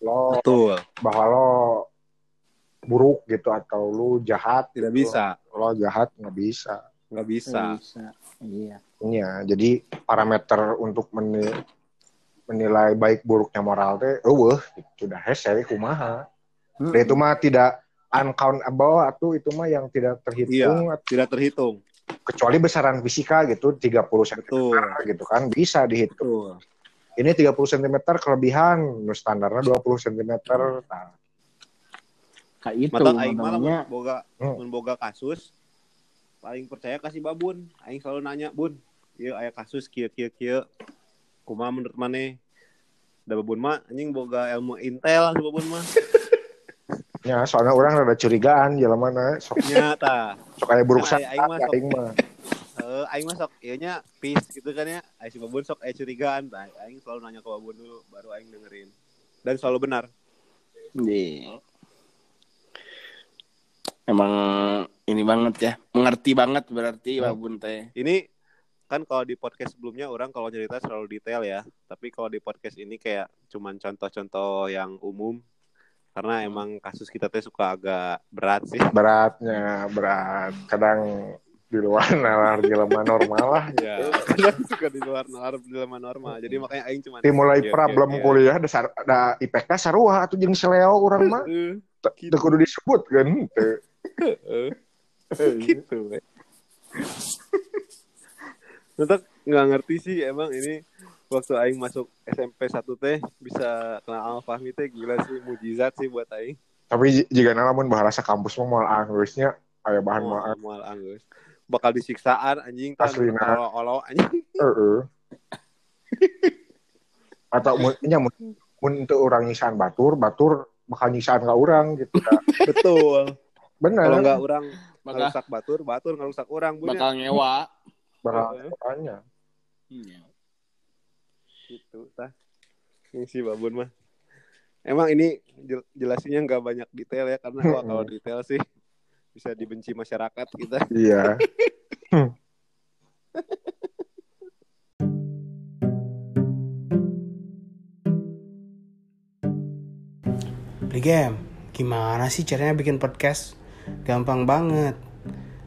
lo betul bahwa lo buruk gitu atau lu jahat tidak gitu. bisa lo jahat nggak bisa nggak bisa bisa iya Iya, jadi parameter untuk meni- menilai baik buruknya moral teh, eueuh, sudah hese kumaha. Hmm. Itu mah tidak uncountable atau itu mah yang tidak terhitung tidak terhitung kecuali besaran fisika gitu 30 cm betul gitu kan bisa dihitung. betul Ini 30 cm kelebihan, standarnya 20 cm. Nah, kayak itu mata aing malah boga Hmm. mun boga kasus paling percaya kasih babun aing selalu nanya bun ieu aya kasus kieu kieu kieu kumaha menurut maneh da babun mah anjing boga ilmu intel si babun mah ya, soalnya orang rada curigaan jelema mana sok nyata sok aya buruk Nah, aing mah sok- aing mah. Eh, aing mah sok ieu nya peace gitu kan ya. Aing si babun sok aya curigaan. Aing selalu nanya ke babun dulu baru aing dengerin. Dan selalu benar. Iya. Emang ini banget ya mengerti banget berarti Hmm. babun teh Ini kan kalau di podcast sebelumnya orang kalau cerita selalu detail ya. Tapi kalau di podcast ini kayak cuman contoh-contoh yang umum. Karena emang kasus kita teh suka agak berat sih. beratnya berat kadang di luar nalar jelema normal lah Ya, kadang suka di luar nalar dilema normal. Jadi makanya aing cuman dimulai Iya, problem iya, iya. kuliah dasar ada IPK sarua atau jeung seleo urang mah teu kudu disebut kan. Gitu we. Tetap nggak ngerti sih emang ini waktu Aing masuk SMP 1 teh bisa kenal Al Fahmi teh gila sih mujizat sih buat Aing. tapi jika lamun bahasa kampus mah moal Inggrisnya aya bahan Mual, moal mual anggus. Bakal disiksaan anjing tah kalau olo anjing. heeh atau mun nya mun mun teu urang nyisaan batur batur bakal nyisaan ka urang gitu Betul. Bener Kalau nggak orang ngerusak batur, batur ngerusak orang punya. bakal nyewa bakal Heeh. makanya Iya. Gitu tah. Ini si Babun mah. Emang ini jel- jelasinnya nggak banyak detail ya karena wah, kalau detail sih bisa dibenci masyarakat kita. iya Beli game, gimana sih caranya bikin podcast? Gampang banget.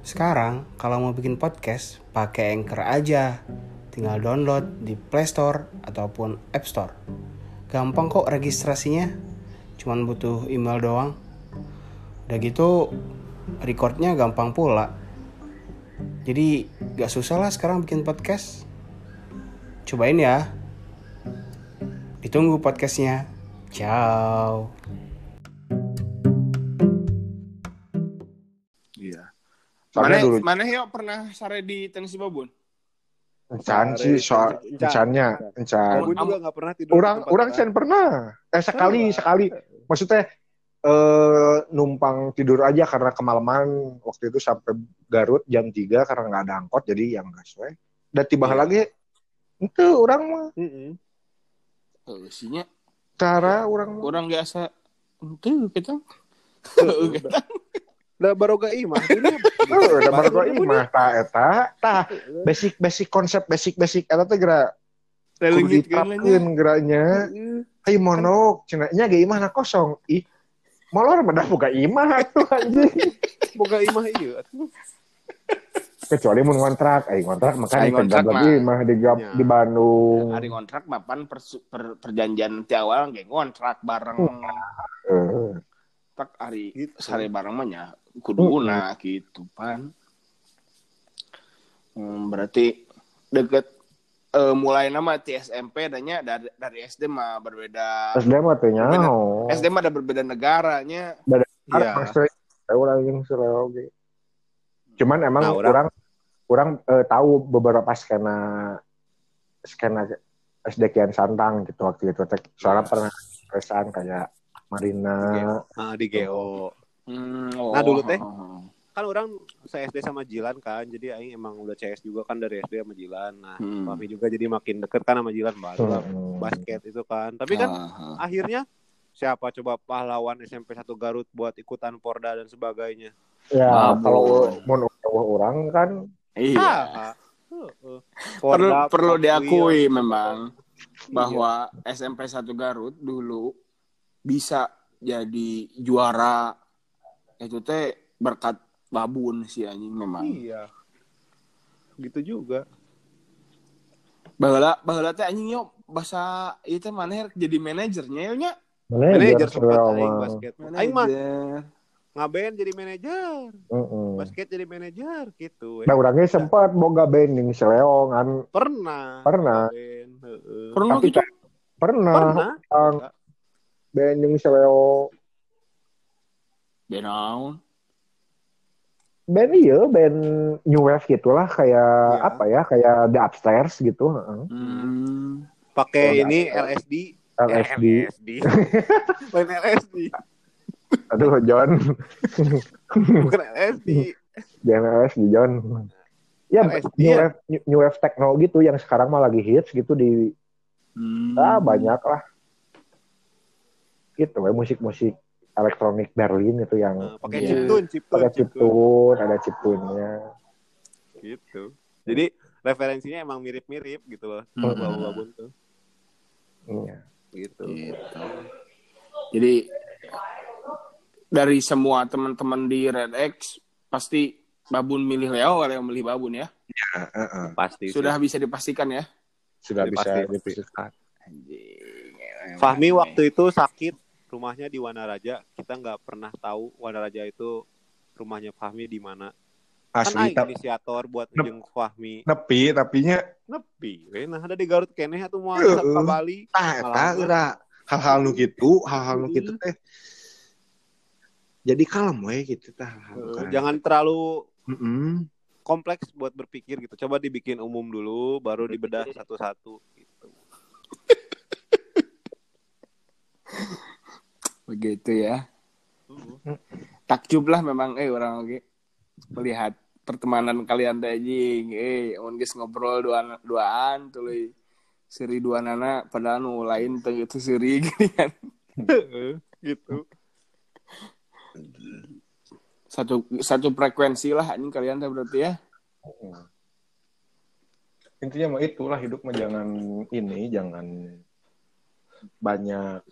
Sekarang kalau mau bikin podcast, pakai Anchor aja. Tinggal download di Play Store ataupun App Store. Gampang kok registrasinya. Cuman butuh email doang. Udah gitu, recordnya gampang pula. Jadi gak susah lah sekarang bikin podcast. Cobain ya. Ditunggu podcastnya. Ciao. Mana dulu mana yuk pernah sare di Tennessee Babun? encan sih soal Encan. encannya encan Babun juga nggak pernah tidur. orang orang kita. can pernah. Eh sekali sekali. Maksudnya eh numpang tidur aja karena kemalaman. Waktu itu sampai Garut jam 3 karena nggak ada angkot jadi yang gas we dan tiba Iya. lagi itu orang mah. Tuh, isinya cara orang mah. Orang biasa. Tuh kita Udah baru gak imah. Eh, gua Babun imah ta eta tah basic basic konsep basic basic eta teh geura Telingit kan diterapkeun geuranya ai monok cenah nya ge imah na kosong. Ih molor mah buka imah tuh anjing. Boga imah iya. kecuali mun ngontrak ai ngontrak makanya Ai ngontrak lagi mah. mah di Ya. di Bandung. Hari kontrak mapan persu- per- perjanjian ti awal nggak kontrak bareng. Eh, tak hari Gitu. sare bareng mah nya kuduna gitu pan Hmm, berarti deket eh, mulai nama ti SMP adanya dari dari SD mah berbeda SD mah nyaho. SD mah ada berbeda negaranya Iya. Maksudnya orang yang ge. Cuman emang Nah, orang orang- orang eh, tahu beberapa skena skena SD Kian Santang gitu waktu itu. Soalnya pernah kesan kayak Marina. Ah, di GO. Hmm, oh, Nah, dulu teh. oh, oh. Kan orang se SD sama Jilan kan. Jadi aing emang udah CS juga kan dari SD sama Jilan. Nah, Hmm. Fahmi juga jadi makin deket kan sama Jilan baru Hmm. basket itu kan. Tapi kan Ah, ah. akhirnya siapa coba pahlawan SMP 1 Garut buat ikutan Porda dan sebagainya. Ya Mabuk. kalau mau orang kan iya Ah, heeh. perlu Porda, perlu diakui Wheel. memang Iya. bahwa SMP 1 Garut dulu bisa jadi juara itu teh berkat babun sih anjing memang Iya. Gitu juga. baheula baheula teh anjing yo bahasa itu mana jadi manajernya yo nya manajer sempat aing basket. Aing mah ngaben jadi manajer, Heeh. basket jadi manajer gitu. Nah, orangnya sempat boga banding seleong kan Pernah. Pernah. Ngaben, heeh. pernah Tapi gitu teh pernah, Pernah. Ang, banding seleo benaun band iya band new wave gitulah kayak Iya. apa ya kayak the upstairs gitu heeh. hmm. Pakai Oh, ini. LSD. LSD Eh, LSD. Main LSD. aduh John Bukan LSD. jangan LSD John ya LSD, new ya. wave new wave techno gitu yang sekarang mah lagi hits gitu di Hmm. ah banyak lah gitu ya musik-musik elektronik Berlin itu yang Nah, pakai Iya. chiptune, chiptune, pakai chiptune. ada chiptune-nya Gitu. Jadi referensinya emang mirip-mirip gitu loh. Hmm. Babun tuh. Iya. Gitu. Gitu. Jadi dari semua teman-teman di Red X pasti Babun milih Leo kalau yang milih Babun ya. Pasti. sih. Sudah bisa dipastikan ya. sudah Jadi bisa pasti. Anjing. Fahmi waktu itu sakit rumahnya di Wanaraja. Kita nggak pernah tahu Wanaraja itu rumahnya Fahmi di mana. Kan Asli tapi inisiator buat Nep. jeung Fahmi. nepi tapinya Nepi, we. nah ada di Garut keneh atuh mau Heeh. ke Bali. ah eta hal-hal nu gitu hal-hal nu gitu teh jadi kalem we gitu tah kayak- Jangan terlalu Mm-mm. kompleks buat berpikir gitu. Coba dibikin umum dulu, baru dibedah satu-satu. Gitu. Begitu ya. Takjub lah memang eh orang oke melihat pertemanan kalian teh anjing. Eh, geus ngobrol dua duaan tuluy seri dua nana padahal nu lain teh itu seri gini kan. gitu. Satu satu frekuensi lah anjing kalian teh berarti ya. intinya mah itulah hidup mah jangan ini jangan banyak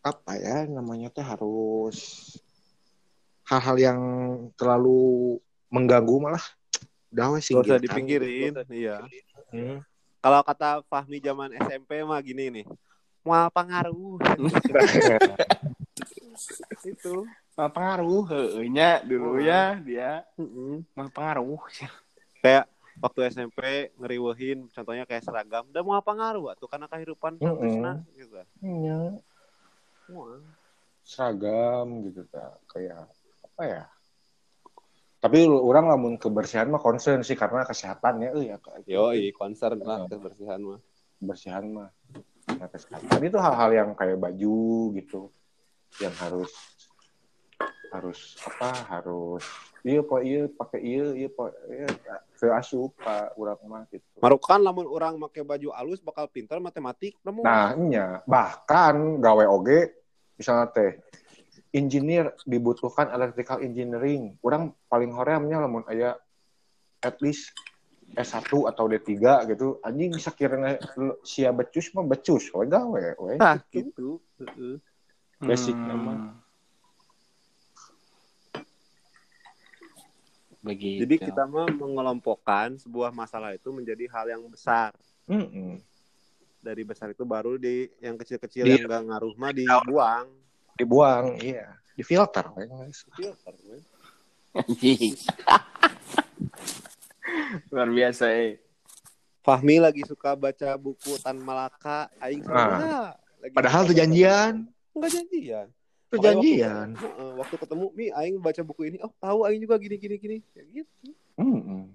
apa ya namanya teh harus hal-hal yang terlalu mengganggu malah udah we Gak usah singkirkan. dipinggirin, iya. Hmm. Kalau kata Fahmi zaman SMP mah gini nih. Mual pengaruh. itu. Mal pengaruh heueuh nya dulu ya dia mal pengaruh. Kayak waktu SMP ngeriwehin contohnya kayak seragam udah mau pengaruh tuh karena kehidupan Mm-mm. kampusna gitu. Iya. Seragam gitu ta. kayak apa ya? Tapi orang lamun kebersihan mah concern sih karena kesehatan ya eh ya Yo, concern lah kebersihan mah. kebersihan mah. Karena kesehatan. Itu hal-hal yang kayak baju gitu yang harus harus apa harus iya pak iya pakai iya iya pak iya asup pak urang mah gitu. Marukan lamun orang make baju alus bakal pintar matematik namun Nah, nya bahkan gawe oge misalnya teh engineer dibutuhkan electrical engineering. Orang paling horeamnya lamun aya at least S1 atau D3 gitu. Anjing bisa kirana sia becus mah becus we gawe we. ah gitu. Heeh. Basic Hmm. nama. Begitu. Jadi kita mah mengelompokkan sebuah masalah itu menjadi hal yang besar. Mm-mm. Dari besar itu baru di yang kecil-kecil Di- yang gak ngaruh mah dibuang. Dibuang, iya. Di filter. we. Anjing. Luar biasa, eh. Fahmi lagi suka baca buku Tan Malaka, aing Ah. sama. Lagi Padahal tuh janjian. Enggak janjian. Perjanjian. Makanya Waktu, Heeh, waktu ketemu Mi aing baca buku ini, oh tahu aing juga gini gini gini. Ya gitu. Hmm.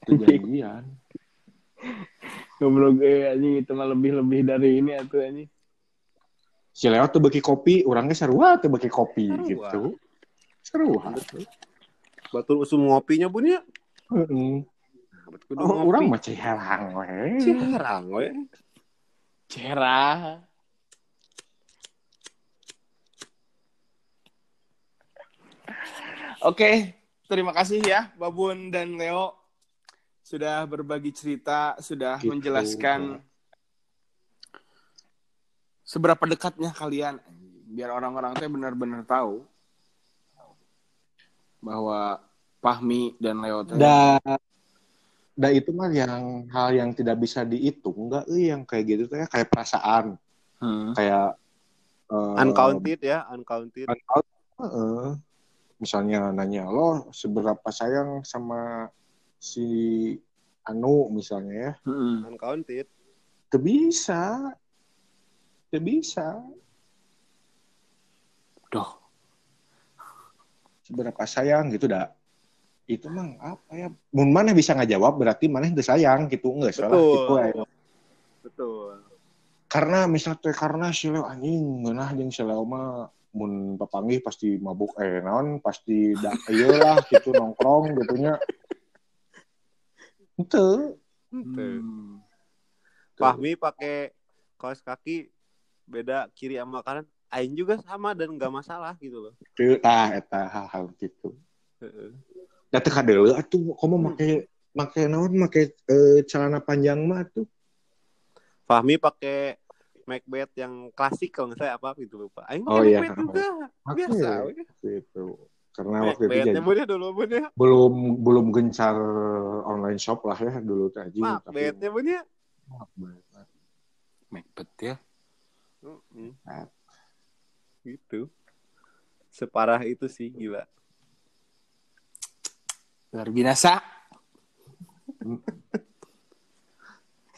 Perjanjian. Goblok eh anjing itu mah lebih-lebih dari ini atuh anjing. Si Leo tuh bagi kopi, orangnya sarua tuh bagi kopi Sarua. gitu. Sarua. Batul usum ngopinya bun ya. Heeh. Kudu Oh, ngopi. orang mah ceherang we. Ciharang we. Cerah. Oke, terima kasih ya Babun dan Leo sudah berbagi cerita, sudah Gitu. menjelaskan seberapa dekatnya kalian biar orang-orang teh benar-benar tahu bahwa Pahmi dan Leo teh Da, da itu mah yang hal yang tidak bisa dihitung, enggak eh yang kayak gitu tuh ya kayak perasaan, Hmm. kayak eh, Uncounted ya, uncounted. Heeh. misalnya nanya lo seberapa sayang sama si Anu misalnya ya, Hmm. Uncounted. Teu bisa, Teu bisa. Doh. Seberapa sayang gitu dah. Itu mah apa ya? Mun mana bisa ngajawab berarti mana teu sayang gitu enggak salah Betul. gitu aja. Betul. karena misalnya teh karena si Leo anjing ngeunah jeung si Leo mah mun papanggih pasti mabuk eh naon pasti da ieu lah gitu nongkrong gitu Ente. Hmm. Fahmi pakai kaos kaki beda kiri sama kanan. Aing juga sama dan nggak masalah gitu loh. Teu tah eta hal-hal gitu. Heeh. Da teu kadeuleu atuh komo make make naon make eh, celana panjang mah tuh. Fahmi pakai Macbeth yang klasik kalau nggak saya apa gitu lupa. Aing Oh, pakai iya. Macbeth juga. Biasa. we. gitu. Karena waktu itu jadi ya dulu bun ya. belum belum gencar online shop lah ya dulu teh anjing Macbethnya bun ya. Macbeth. Macbeth ya. Mm-mm. Ah. Gitu. Separah itu sih gila. Luar biasa.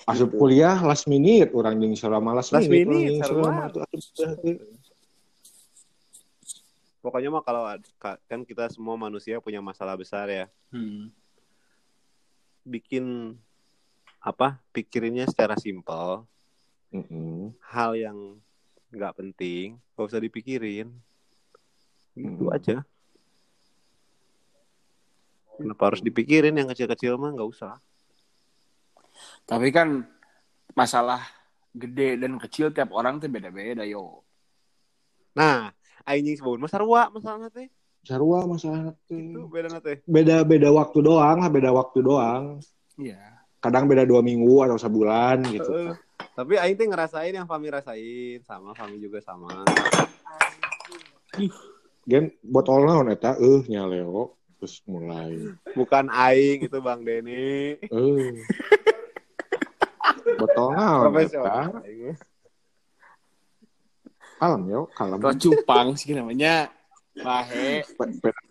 Asup kuliah last minute orang jeung selama last, Last minute, minute, orang selama tuh atuh kuliah teh. Pokoknya mah kalau kan kita semua manusia punya masalah besar ya. Hmm. Bikin apa? Pikirinnya secara simpel. Mm-mm. Hal yang nggak penting, gak usah dipikirin. Gitu Hmm. aja. Kenapa harus dipikirin yang kecil-kecil mah nggak usah. Tapi kan masalah gede dan kecil tiap orang tuh beda-beda yo. Nah, aing jeung sebelum mah sarua masalahna teh. Sarua masalah teh. Itu beda teh. Beda beda waktu doang lah, beda waktu doang. Iya. Kadang beda dua minggu atau sebulan gitu. Heeh. Tapi aing teh ngerasain yang Fami rasain, sama Fami juga sama. Gen botol naon eta eueuh nya Leo terus mulai. Bukan aing itu Bang Denny. Eh. botol naon eta? Kalem yo, kalem. Atau cupang sih namanya. Lahe, Pe- pe-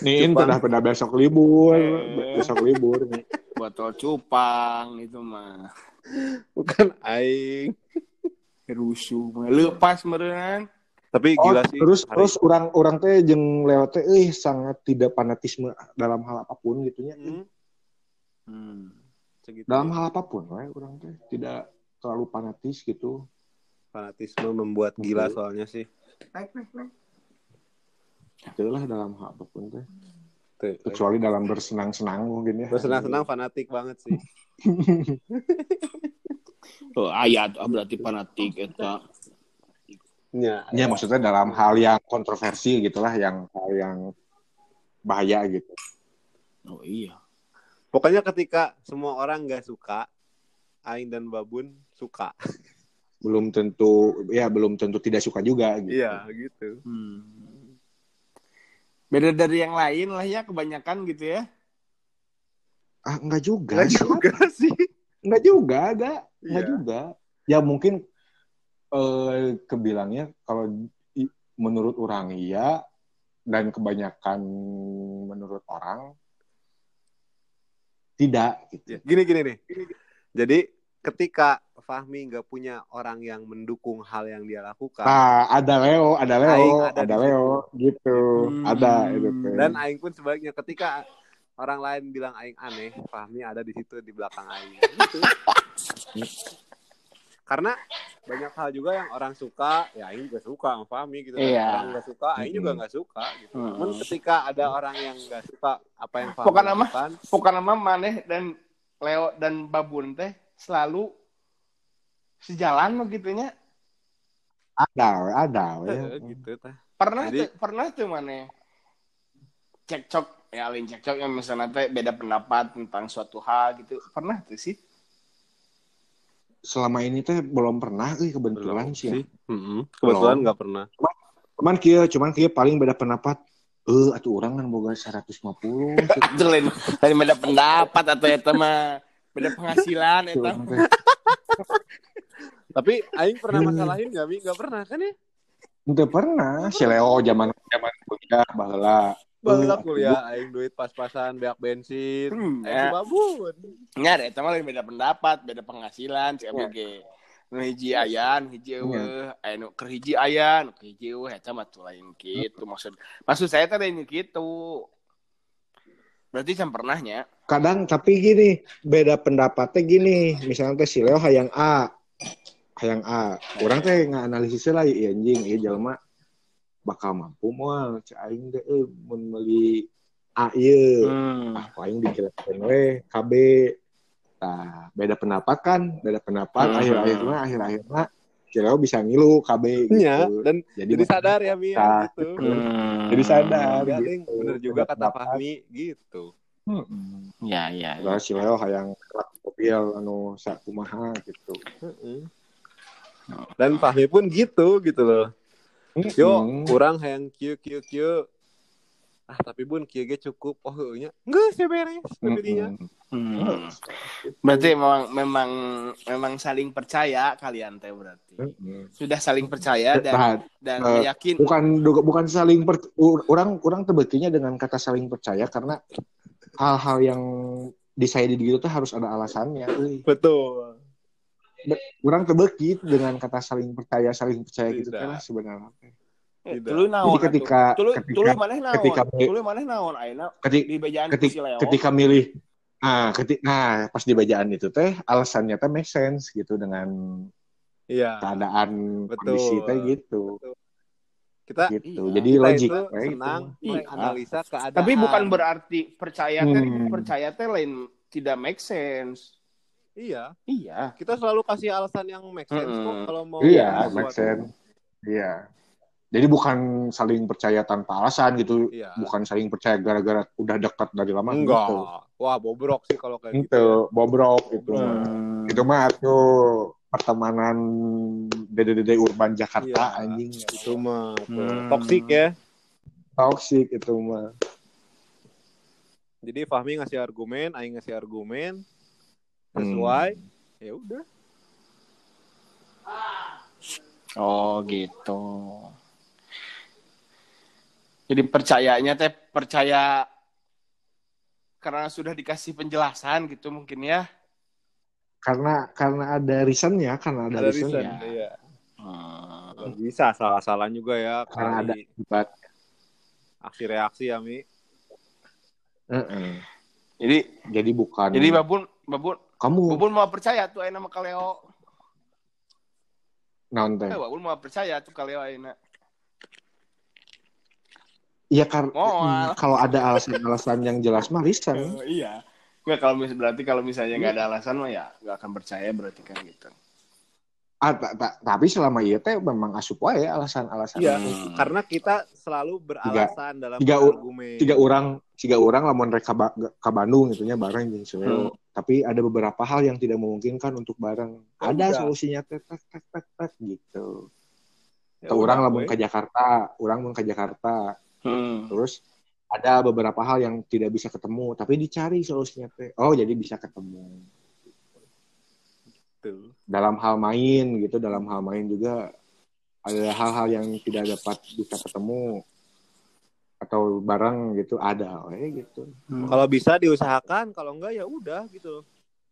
Nih pada pada besok libur, Eh. besok libur nih. botol cupang itu mah. Bukan aing. Rusuh, lepas meureun. Tapi Oh, gila sih. terus hari- terus orang orang teh jeung Leo teh euy sangat tidak fanatisme dalam hal apa pun gitu nya. Hmm, Hmm. segitu. Dalam hal apa pun we orang teh tidak terlalu fanatis gitu. Fanatisme membuat gila Betul. soalnya sih. Itulah dalam hal apa pun teh. Tuh. Kecuali dalam bersenang-senang mungkin ya. Bersenang-senang fanatik banget sih. Oh, ayat ah, berarti fanatik eta. Ya, Ya maksudnya dalam hal yang kontroversi gitulah yang hal yang bahaya gitu. Oh iya. Pokoknya ketika semua orang nggak suka, Aing dan Babun suka. Belum tentu ya belum tentu tidak suka juga gitu. Iya, gitu. Hmm. Beda dari yang lain lah ya kebanyakan gitu ya. Ah enggak juga. Nggak juga sih. Enggak juga, enggak. Enggak Iya. juga. Ya mungkin eh kebilangnya kalau menurut orang iya dan kebanyakan menurut orang tidak gitu. Ya, Gini gini nih. Jadi ketika Fahmi nggak punya orang yang mendukung hal yang dia lakukan, Nah, ada Leo, ada Leo, Aing ada ada, Leo gitu. Hmm. Ada itu teh. dan Aing pun sebaliknya ketika orang lain bilang Aing aneh, Fahmi ada di situ di belakang Aing. Gitu. Karena banyak hal juga yang orang suka, ya Aing juga suka sama Fahmi gitu. Iya. Orang nggak suka, Aing juga nggak suka gitu. Mm. Namun ketika ada orang yang nggak suka apa yang Fahmi mah- lakukan, Pokoknya mah Maneh dan Leo dan Babun teh selalu sejalan lo gitunya. ada, ada we. eh, gitu tah. Pernah Jadi- tuh, pernah tuh Maneh cekcok ya lain cekcok yang misalnya teh beda pendapat tentang suatu hal gitu. Pernah tuh sih. Selama ini teh belum pernah euy kebetulan Belum sih. ya. Mm-mm. Kebetulan nggak pernah. Cuman kieu, cuman kieu paling beda pendapat. Eh, atuh orang kan boga 150. Itu lain lain beda pendapat atau ya mah beda penghasilan Gitu. Tapi Aing pernah Hmm. masalahin nggak Mi? Nggak pernah kan ya? Itu pernah, si Leo zaman zaman kuliah baheula. Balas Eh, kuliah Aing duit pas-pasan beak bensin. Hmm, Aing ya. babun. Eta mah lain beda pendapat, beda penghasilan si ABG. Nu hiji aya, nu hiji eueuh, aya nu keur hiji aya, nu keur hiji eueuh eta mah tuh lain kitu maksud. Maksud saya teh lain kitu. Berarti can pernahnya. Kadang tapi gini, beda pendapatnya gini. Misalnya teh si Leo hayang A. Hayang A. Orang teh nganalisisnya lah ya anjing, ieu jelema bakal mampu moal cek aing teh euy mun meuli A ieu. Hmm. ah paling dikirain we KB nah beda pendapat kan beda pendapat Hmm. akhir-akhirnya akhir-akhirnya kira bisa ngilu KB gitu. Iya, dan jadi, jadi sadar ya Mi ya, Nah, gitu. Hmm. jadi sadar Ya, gitu. Bener juga Beda kata pendapat. Fahmi gitu. Hmm. Ya, ya. ya. Lah si Leo hayang mobil anu sakumaha gitu Heeh. Dan Fahmi pun gitu gitu loh. Yo, kurang hayang kieu kieu kieu. Ah, tapi bun kieu ge cukup. Oh, nya. Geus ya beres bedinya. Hmm. Berarti memang memang memang saling percaya kalian teh berarti. Sudah saling percaya dan Nah, dan eh, yakin. bukan bukan saling per, orang orang tebetinya dengan kata saling percaya karena hal-hal yang decided gitu tuh harus ada alasannya euy. Betul. Orang tebeki dengan kata saling percaya saling percaya gitu lah sebenarnya Eh, Tidak. Tuluy naon Jadi ketika- ketika- tuluy maneh naon? ketika- Tuluy maneh naon ayeuna ketika di bejaan ketik- si Leo. ketika milih nah ketik nah pas di bacaan itu teh alasannya teh make sense gitu dengan Iya. keadaan Betul. kondisi teh gitu Kita gitu Iya. jadi kita logik itu senang Iya. menganalisa keadaan. Tapi bukan berarti percaya teh Hmm. percaya teh lain tidak make sense. Iya, Iya. kita selalu kasih alasan yang make sense kok Mm-mm. kalau mau iya make sense iya jadi bukan saling percaya tanpa alasan gitu Iya. bukan saling percaya gara-gara udah dekat dari lama Enggak. gitu Wah, bobrok sih kalau kayak gitu. itu bobrok gitu Hmm. itu mah tuh pertemanan dede-dede urban Jakarta Iya. anjing Itu mah Hmm. toksik ya. toxic itu mah Jadi Fahmi ngasih argumen, Aing ngasih argumen sesuai. Ya udah. Oh gitu. Jadi percayanya teh percaya karena sudah dikasih penjelasan gitu mungkin ya. karena karena ada reasonnya karena ada, Ada reasonnya reason. Iya. Hmm. Nggak Bisa salah-salah juga ya Karena ada kali akibat aksi reaksi ya Mi. Heeh. Jadi jadi bukan jadi babun babun kamu babun mau percaya tuh ayeuna mah ka Leo. naon teh Eh, babun mau percaya tuh ka Leo ayeuna. iya karena Moal. kalau ada alasan-alasan yang jelas mah reason Oh, iya. Nggak kalau mis berarti kalau misalnya nggak ada alasan mah ya nggak akan percaya berarti kan gitu. ah, ta- ta- tapi selama iya teh memang asup wae alasan-alasan Iya, Hmm. karena kita selalu beralasan dalam tiga argumen. tiga orang tiga orang lamun ba- ke Bandung gitunya bareng jeung Leo. Tapi ada beberapa hal yang tidak memungkinkan untuk bareng. Ya ada udah. solusinya teh tak tak tak tak gitu. Ya Atau orang lamun ke Jakarta, orang mau ke Jakarta. Hmm. Terus ada beberapa hal yang tidak bisa ketemu, tapi dicari solusinya teh. Oh, jadi bisa ketemu. Tuh. Dalam hal main gitu, dalam hal main juga ada hal-hal yang tidak dapat bisa ketemu atau bareng gitu ada we gitu Kalau bisa diusahakan, kalau enggak ya udah gitu.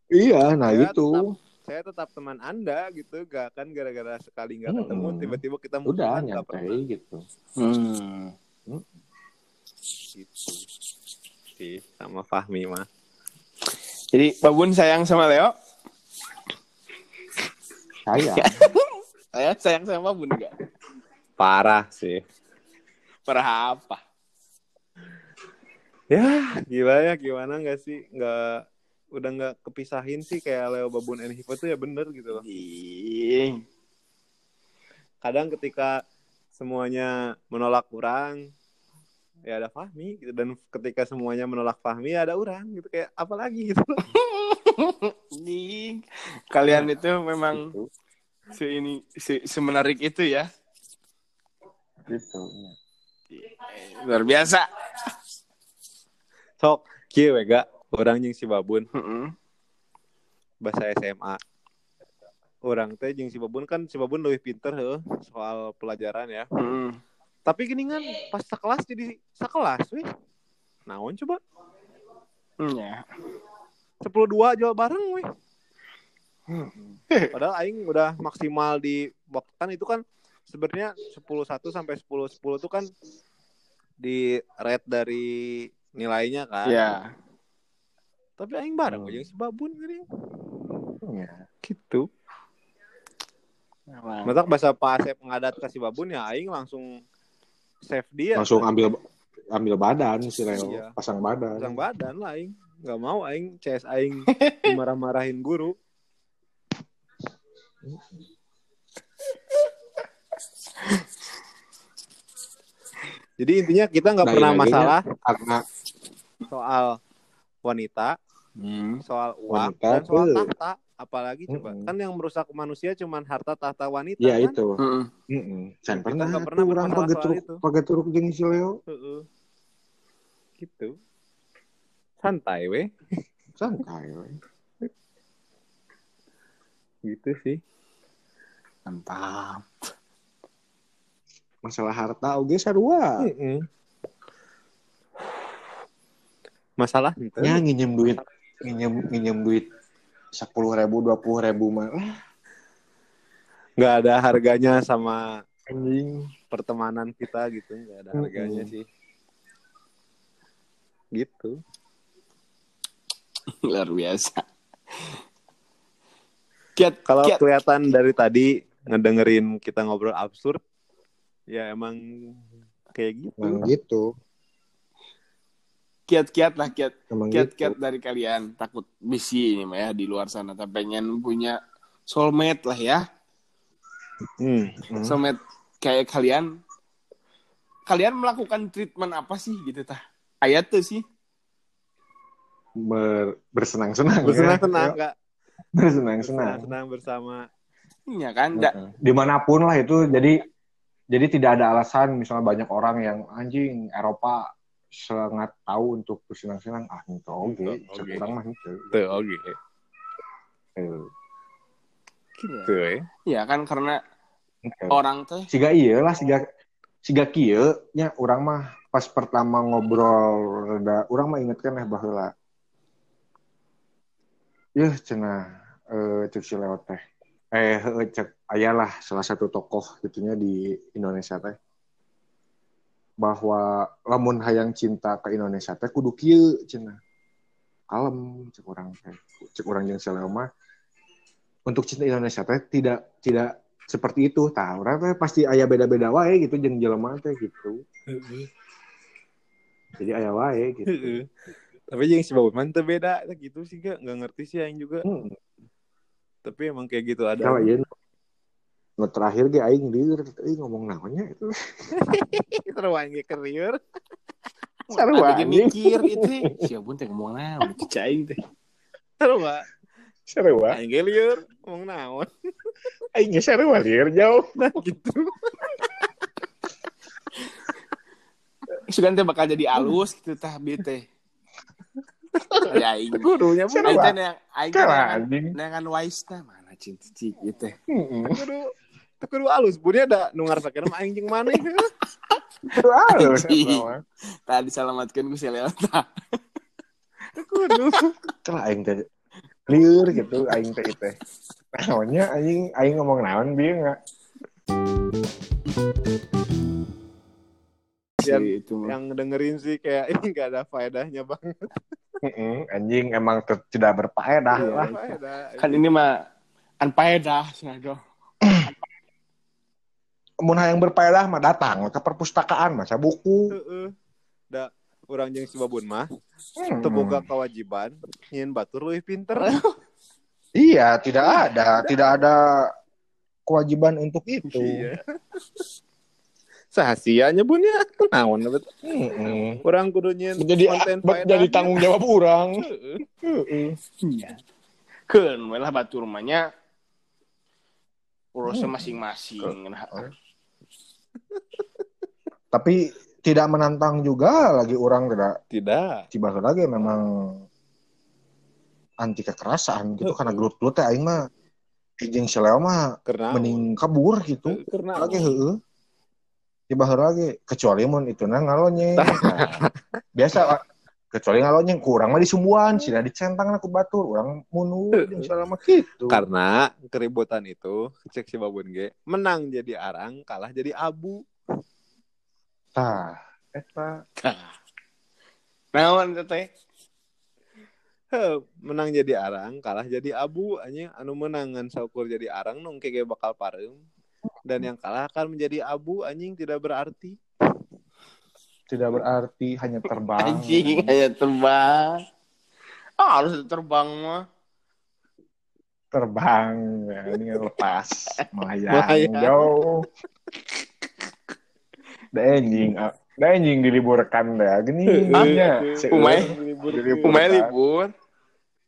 iya nah Ya, gitu Saya tetap teman Anda gitu, gak kan gara-gara sekali nggak Hmm. ketemu tiba-tiba kita udah nyantai pernah. gitu Hmm. gitu. Sih, sama Fahmi mah. Jadi Babun sayang sama Leo. saya Saya sayang sama Babun enggak? Parah sih. Parah apa? Ya, gila ya gimana nggak sih? Nggak udah nggak kepisahin sih kayak Leo Babun and Hipo tuh ya bener gitu loh. Kadang ketika semuanya menolak orang, ya ada Fahmi gitu dan ketika semuanya menolak Fahmi ya ada orang gitu kayak apa lagi gitu. Ih. Kalian itu memang gitu se ini se, semenarik itu ya. gitu Luar biasa. Sok, kieu we ga orang jeung si Babun Heeh. bahasa SMA. Orang teh jeung si Babun kan si Babun lebih pinter heuh soal pelajaran ya. Heeh. Tapi gini kan pas sekelas jadi sekelas wih. Naon coba? Ya. 10 2 jual bareng wih. Padahal aing udah maksimal di waktu kan itu kan sebenarnya 10 1 sampai 10 10 itu kan di rate dari nilainya kan. Ya. Tapi aing bareng Hmm. aja si Babun gini. ya Gitu. Masa bahasa Pak Asep ngadat ke si Babun ya aing langsung save dia. langsung ambil ambil badan si Leo Iya. pasang badan pasang badan lah aing. Gak mau aing CS aing dimarah-marahin guru. Jadi intinya kita nggak Nah, pernah iya, masalah karena soal wanita, Hmm. soal uang, Wanita dan soal tuh. tahta. Apalagi coba Mm-mm. kan yang merusak manusia cuman harta tahta wanita ya kan? itu Heeh. Heeh. Can Kita pernah, pernah tuh orang pakai turuk itu. pakai turuk si Leo Heeh. Gitu. Santai weh. santai we. Gitu sih. Mantap. masalah harta oge sarua Masalah? Nya nginjem duit. Nginjem nginjem duit sepuluh ribu dua puluh ribu mah. Nggak ada harganya sama anjing. pertemanan kita gitu nggak ada harganya Mm-mm. sih. Gitu. Luar biasa. Kiat, kalau kiat, kelihatan dari tadi ngedengerin kita ngobrol absurd ya emang kayak gitu. Emang gitu kiat-kiat lah kiat. Kiat-kiat gitu dari kalian takut bisi ini mah ya di luar sana tapi pengen punya soulmate lah ya. Hmm. Hmm. Soulmate kayak kalian. Kalian melakukan treatment apa sih gitu tah? Ayat tuh sih. Ber- bersenang-senang bersenang-senang ya. bersenang-senang bersenang-senang bersama Iya kan? Da- Heeh. di mana pun lah itu jadi jadi tidak ada alasan misalnya banyak orang yang anjing Eropa sangat tahu untuk bersenang-senang. Ah itu oke sekurang mah itu tuh oke. Gitu. Ya Iya kan karena oke. orang tuh siga iya lah siga siga kieu nya orang mah pas pertama ngobrol reda orang mah ingetkan ya bahwa ya cenah eh cek si lewat teh. Eh heueuh, cek ayalah salah satu tokoh gitunya di Indonesia teh bahwa lamun hayang cinta ke Indonesia teh kudu kieu cenah. Kalem cek orang teh cek orang jeung saleo mah. Untuk cinta Indonesia teh tidak tidak seperti itu tah. Orang teh pasti aya beda-beda wae gitu jeung jelema teh gitu. Jadi aya wae gitu. Tapi yang si Babun tuh beda gitu sih gak nggak ngerti sih yang juga. Hmm. tapi emang kayak gitu ada. Kalau nu terakhir ge aing lieur euy ngomong naonnya itu seru aja keriur sarua anjing mikir itu. Siapa teh ngomong naon? Caing teh. seru pak sarua aing ge liur ngomong naon aing ge sarua lieur jauh nah gitu Sugan teh bakal jadi alus gitu tah bi teh. Ya aing. gurunya pun Aing teh yang aing teh dengan wise teh mana cinta cik gitu teh. Heeh. Kudu Itu kudu alus, bunnya ada nu ngarsakeun mah aing jeung maneh. Itu halus. Anjing. mah. Tadi diselamatkan ku si Leo. Kudu. Kan aing teh lieur gitu aing teh teh. Naonnya aing aing ngomong naon bieu enggak? Yang, Si itu yang dengerin sih kayak ini gak ada faedahnya banget. Heeh, anjing emang tidak berfaedah Iya. lah. Faedah. Kan ini mah anpaedah cenah do. Mun hayang berfaedah mah datang ke perpustakaan baca buku. Heeh. Da urang jeung si Babun mah Hmm. teu boga kewajiban nyin batur leuwih pinter. Iya, tidak ada, tidak ada kewajiban untuk itu. Iya. Sahasianya bunnya naon bet. Heeh. Urang kudu nyin Jadi konten jadi tanggung jawab orang. Heeh. Heeh. Iya. Keun we lah batur rumahnya urusnya masing-masing. Nah, Tapi tidak menantang juga lagi orang tidak Tidak. tiba lagi memang anti kekerasan gitu karena gelut-gelut teh aing mah jeung si Leo mah mending kabur gitu. karena Lagi heeh. Tiba lagi kecuali mun itu nah ngalonyeng. Nah, biasa kecuali ngalonyeng kurang mah disumbuan sih dicentang aku batur orang munu selama gitu. karena keributan itu cek si Babun ge menang jadi arang kalah jadi abu. Tah, eta naon teh. Menang jadi arang kalah jadi abu anjing anu menangan saukur jadi arang nong kege bakal pareum dan yang kalah akan menjadi abu anjing tidak berarti tidak berarti hanya terbang. Anjing hanya terbang. Ah, harus terbang mah. terbang ya, ini lepas melayang Melayang. jauh da anjing ah, da anjing diliburkan dah gini nya Umay. Umay libur.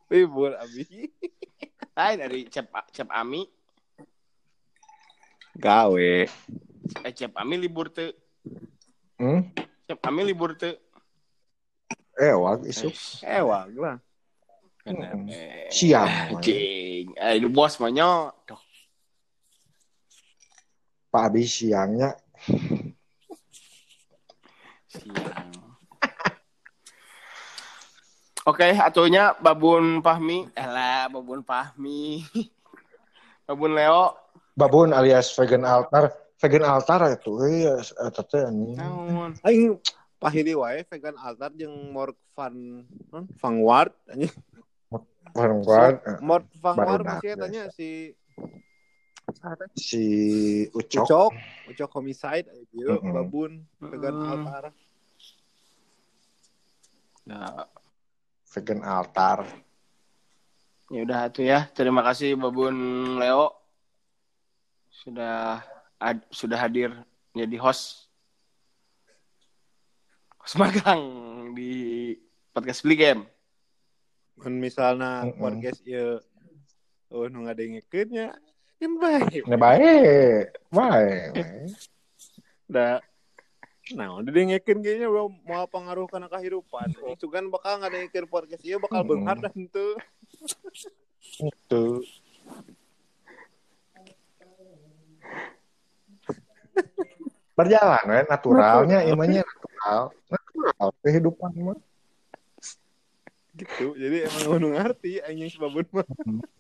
libur abi Hai dari Cep Cep Ami. gawe Eh Cep Ami libur teu. hmm? Cep Ami libur teu. eh wag isuk ewang lah Hmm. Eh, Siap. Anjing. Eh, ini bos mah nyo. Duh, pak abi siangnya siang. Oke, atunya Babun Fahmi. Elah, Babun Fahmi. Babun Leo. babun alias vegan altar vegan altar itu iya eta teh anjing. Naon? aing pahili wae vegan altar jeung Morg van non Vanguard anjing. Vanguard eh, Mort Vanguard Barudak, masih tanya si si ucok. Ucok Ucok homicide ayo Mm-mm. babun vegan Mm. altar. Nah, vegan altar. Ya udah atuh ya. Terima kasih Babun Leo. Sudah ad- sudah hadir jadi host host magang di podcast Beli Game. mun misalnya Mm-mm. podcast ieu oh nu ngadengekeun nya kan bae ini baik baik baik. da nah didengekeun ge nya mau pengaruh kana kehidupan itu kan bakal ngadengekeun podcast ieu bakal Mm-mm. beunghar dan teu itu berjalan ya naturalnya imannya natural? Natural kehidupan mah. Gitu jadi emang kudu ngarti anjing si babun mah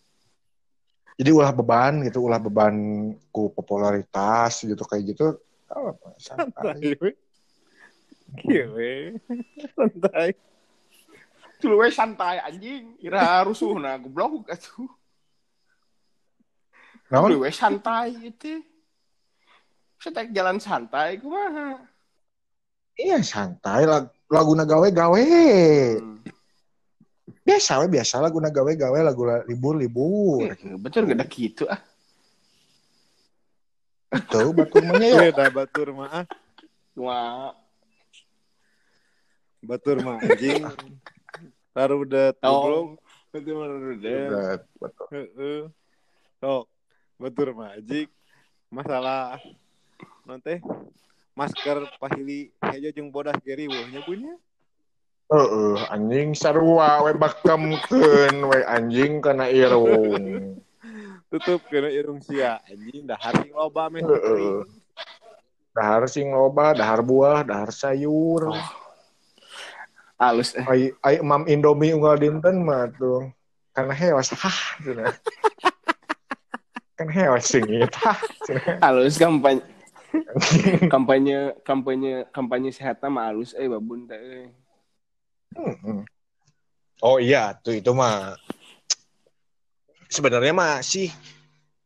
jadi ulah beban gitu ulah beban ku popularitas gitu kayak gitu. Oh, santai. Santai we Kieu we. santai. Dulu we santai anjing, kira rusuh nah goblok atuh. we santai gitu. Saya jalan santai kumaha. iya santai lag- laguna gawe gawe Hmm. biasa we biasa laguna gawe gawe lagu libur libur Eh, Betul gak ada gitu ah. itu batur mahnya ya beda batur mah ah. Cuma batur mah anjing taruh udah oh, betul udah. Udah, betul. Heeh. Sok, batur mah anjing. Masalah nanti masker pahili hejo jeung bodas geri weuh nya punya. Heeh, anjing sarua we bakamkeun we anjing kana irung. tutup kena irung sia anjing dahar sing loba meh Heeh. Dahar sing loba, dahar buah, dahar sayur. Halus eh. Ai ai emam Indomie unggal dinten mah tuh. Karena hewas hah kan hewas sing tah. cenah. Halus kampanye kampanye kampanye kampanye sehat mah halus eh babun teh. euy. Hmm. Oh iya, tuh itu mah sebenarnya mah sih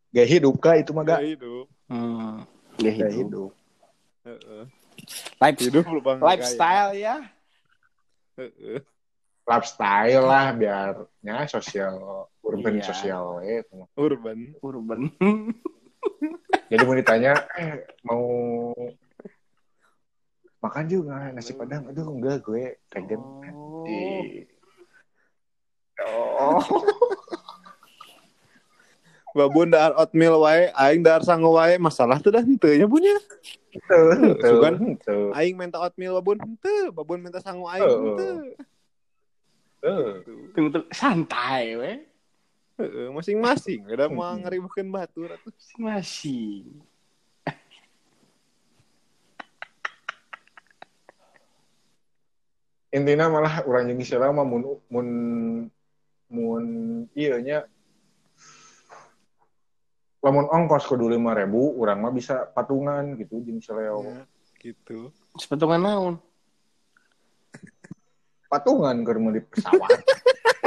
gaya hidup kah itu mah gak Gaya hidup Hmm. Gaya gaya hidup. hidup. Life, hidup lifestyle ya. Heeh. Lifestyle lah biarnya sosial urban Iya. sosial we itu urban Urban. Jadi mau ditanya eh mau makan juga nasi padang aduh enggak gue pengen Oh. di Oh. babun dahar oatmeal wae aing dahar sango wae masalah tuh dah henteu nya tuh, Sugan. tuh, aing minta oatmeal babun henteu babun minta sango aing henteu tuh. Tunggu tunggu santai we. Masing-masing udah mau ngeribukeun batur atuh Masih. intinya malah orang yang istilah mah mun mun mun iya nya. Lamun ongkos kudu lima ribu orang mah bisa patungan gitu jeung seleo Ya, gitu. Sepetungan naon? patungan keur meuli pesawat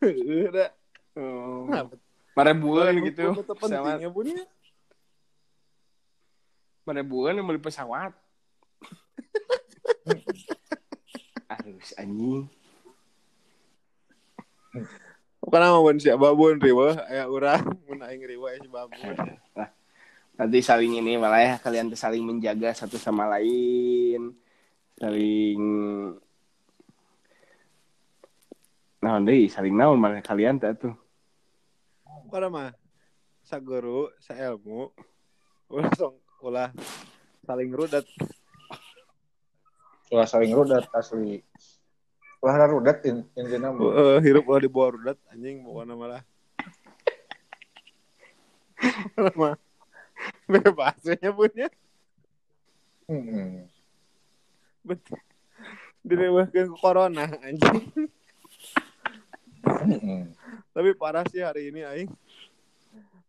Heeh, dah. Oh. Marebuan gitu. Pesawat. punya Marebuan yang beli pesawat. Harus anjing. bukan nama bun siapa babun riwa aya urang mun aing riwa si babun nanti saling ini malah ya kalian tuh saling menjaga satu sama lain. Saling Nah, deh, saling naon malah kalian teh tuh. bukan mah saguru sailmu ulah song ulah saling rudat ulah saling rudat asli ulah rudat in- intina mah Heeh, hirup ulah di bawah rudat anjing pokoknya malah Malah mah bebasnya punya Hmm. betul direwehkeun ke corona anjing. tapi parah sih hari ini aing.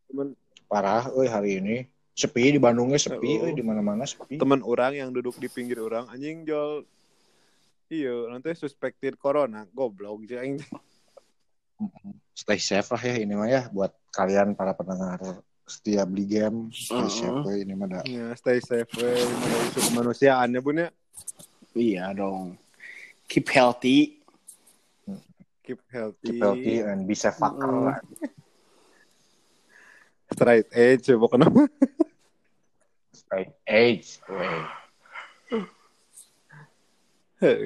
Temen parah euy hari ini. Sepi di Bandungnya sepi euy di mana-mana sepi. Teman orang yang duduk di pinggir orang anjing jual iya nanti suspected corona. Goblok aing. Stay safe lah ya ini mah ya buat kalian para pendengar setiap beli game. Stay Mm-mm. safe euy ini mah ya stay safe we dari isu kemanusiaan ya bun ya. Iya dong. Keep healthy. Keep healthy, keep healthy and be safe fucker Mm. lah. straight edge pokoknya stay age euy.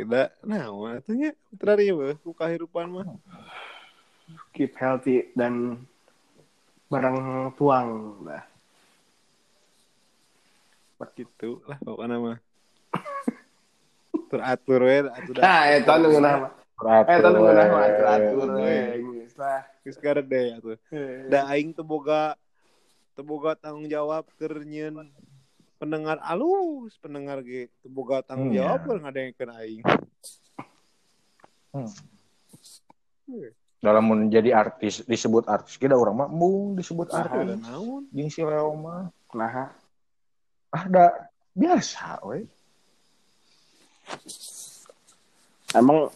udah nah atunya terakhir ya ku kehidupan mah Keep healthy dan barang tuang lah. gitu lah pokoknya mah teratur we atuh Nah, eta nu nama. Geus garede atuh da aing teu boga teu boga tanggung jawab keur nyieun pendengar alus pendengar ge teu boga tanggung Hmm, jawab ya. keur ngadengkeun aing. Dalam menjadi artis disebut artis kita orang mah embung disebut Ah, ada artis naon? Jeung si Leo mah. Nah, ah da biasa we emang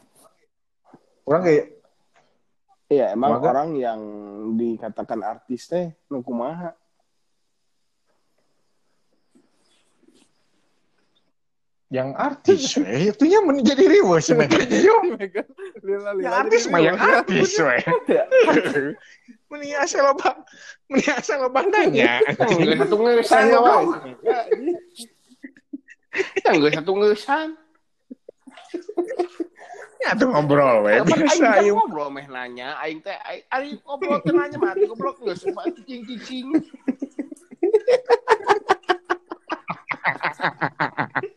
orang kayak iya emang Kumaha? orang yang dikatakan artis teh nu kumaha? yang artis we itunya menjadi riwa sih lila yang artis mah yang artis we mending asal loba mending asal loba nanya satu ngesan ya, wae. Enggak satu ngesan. Ya tuh ngobrol we biasa aing ayo ngobrol meh nanya, aing teh aing ngobrol teh nanya mati goblok geus sumpah cicing-cicing.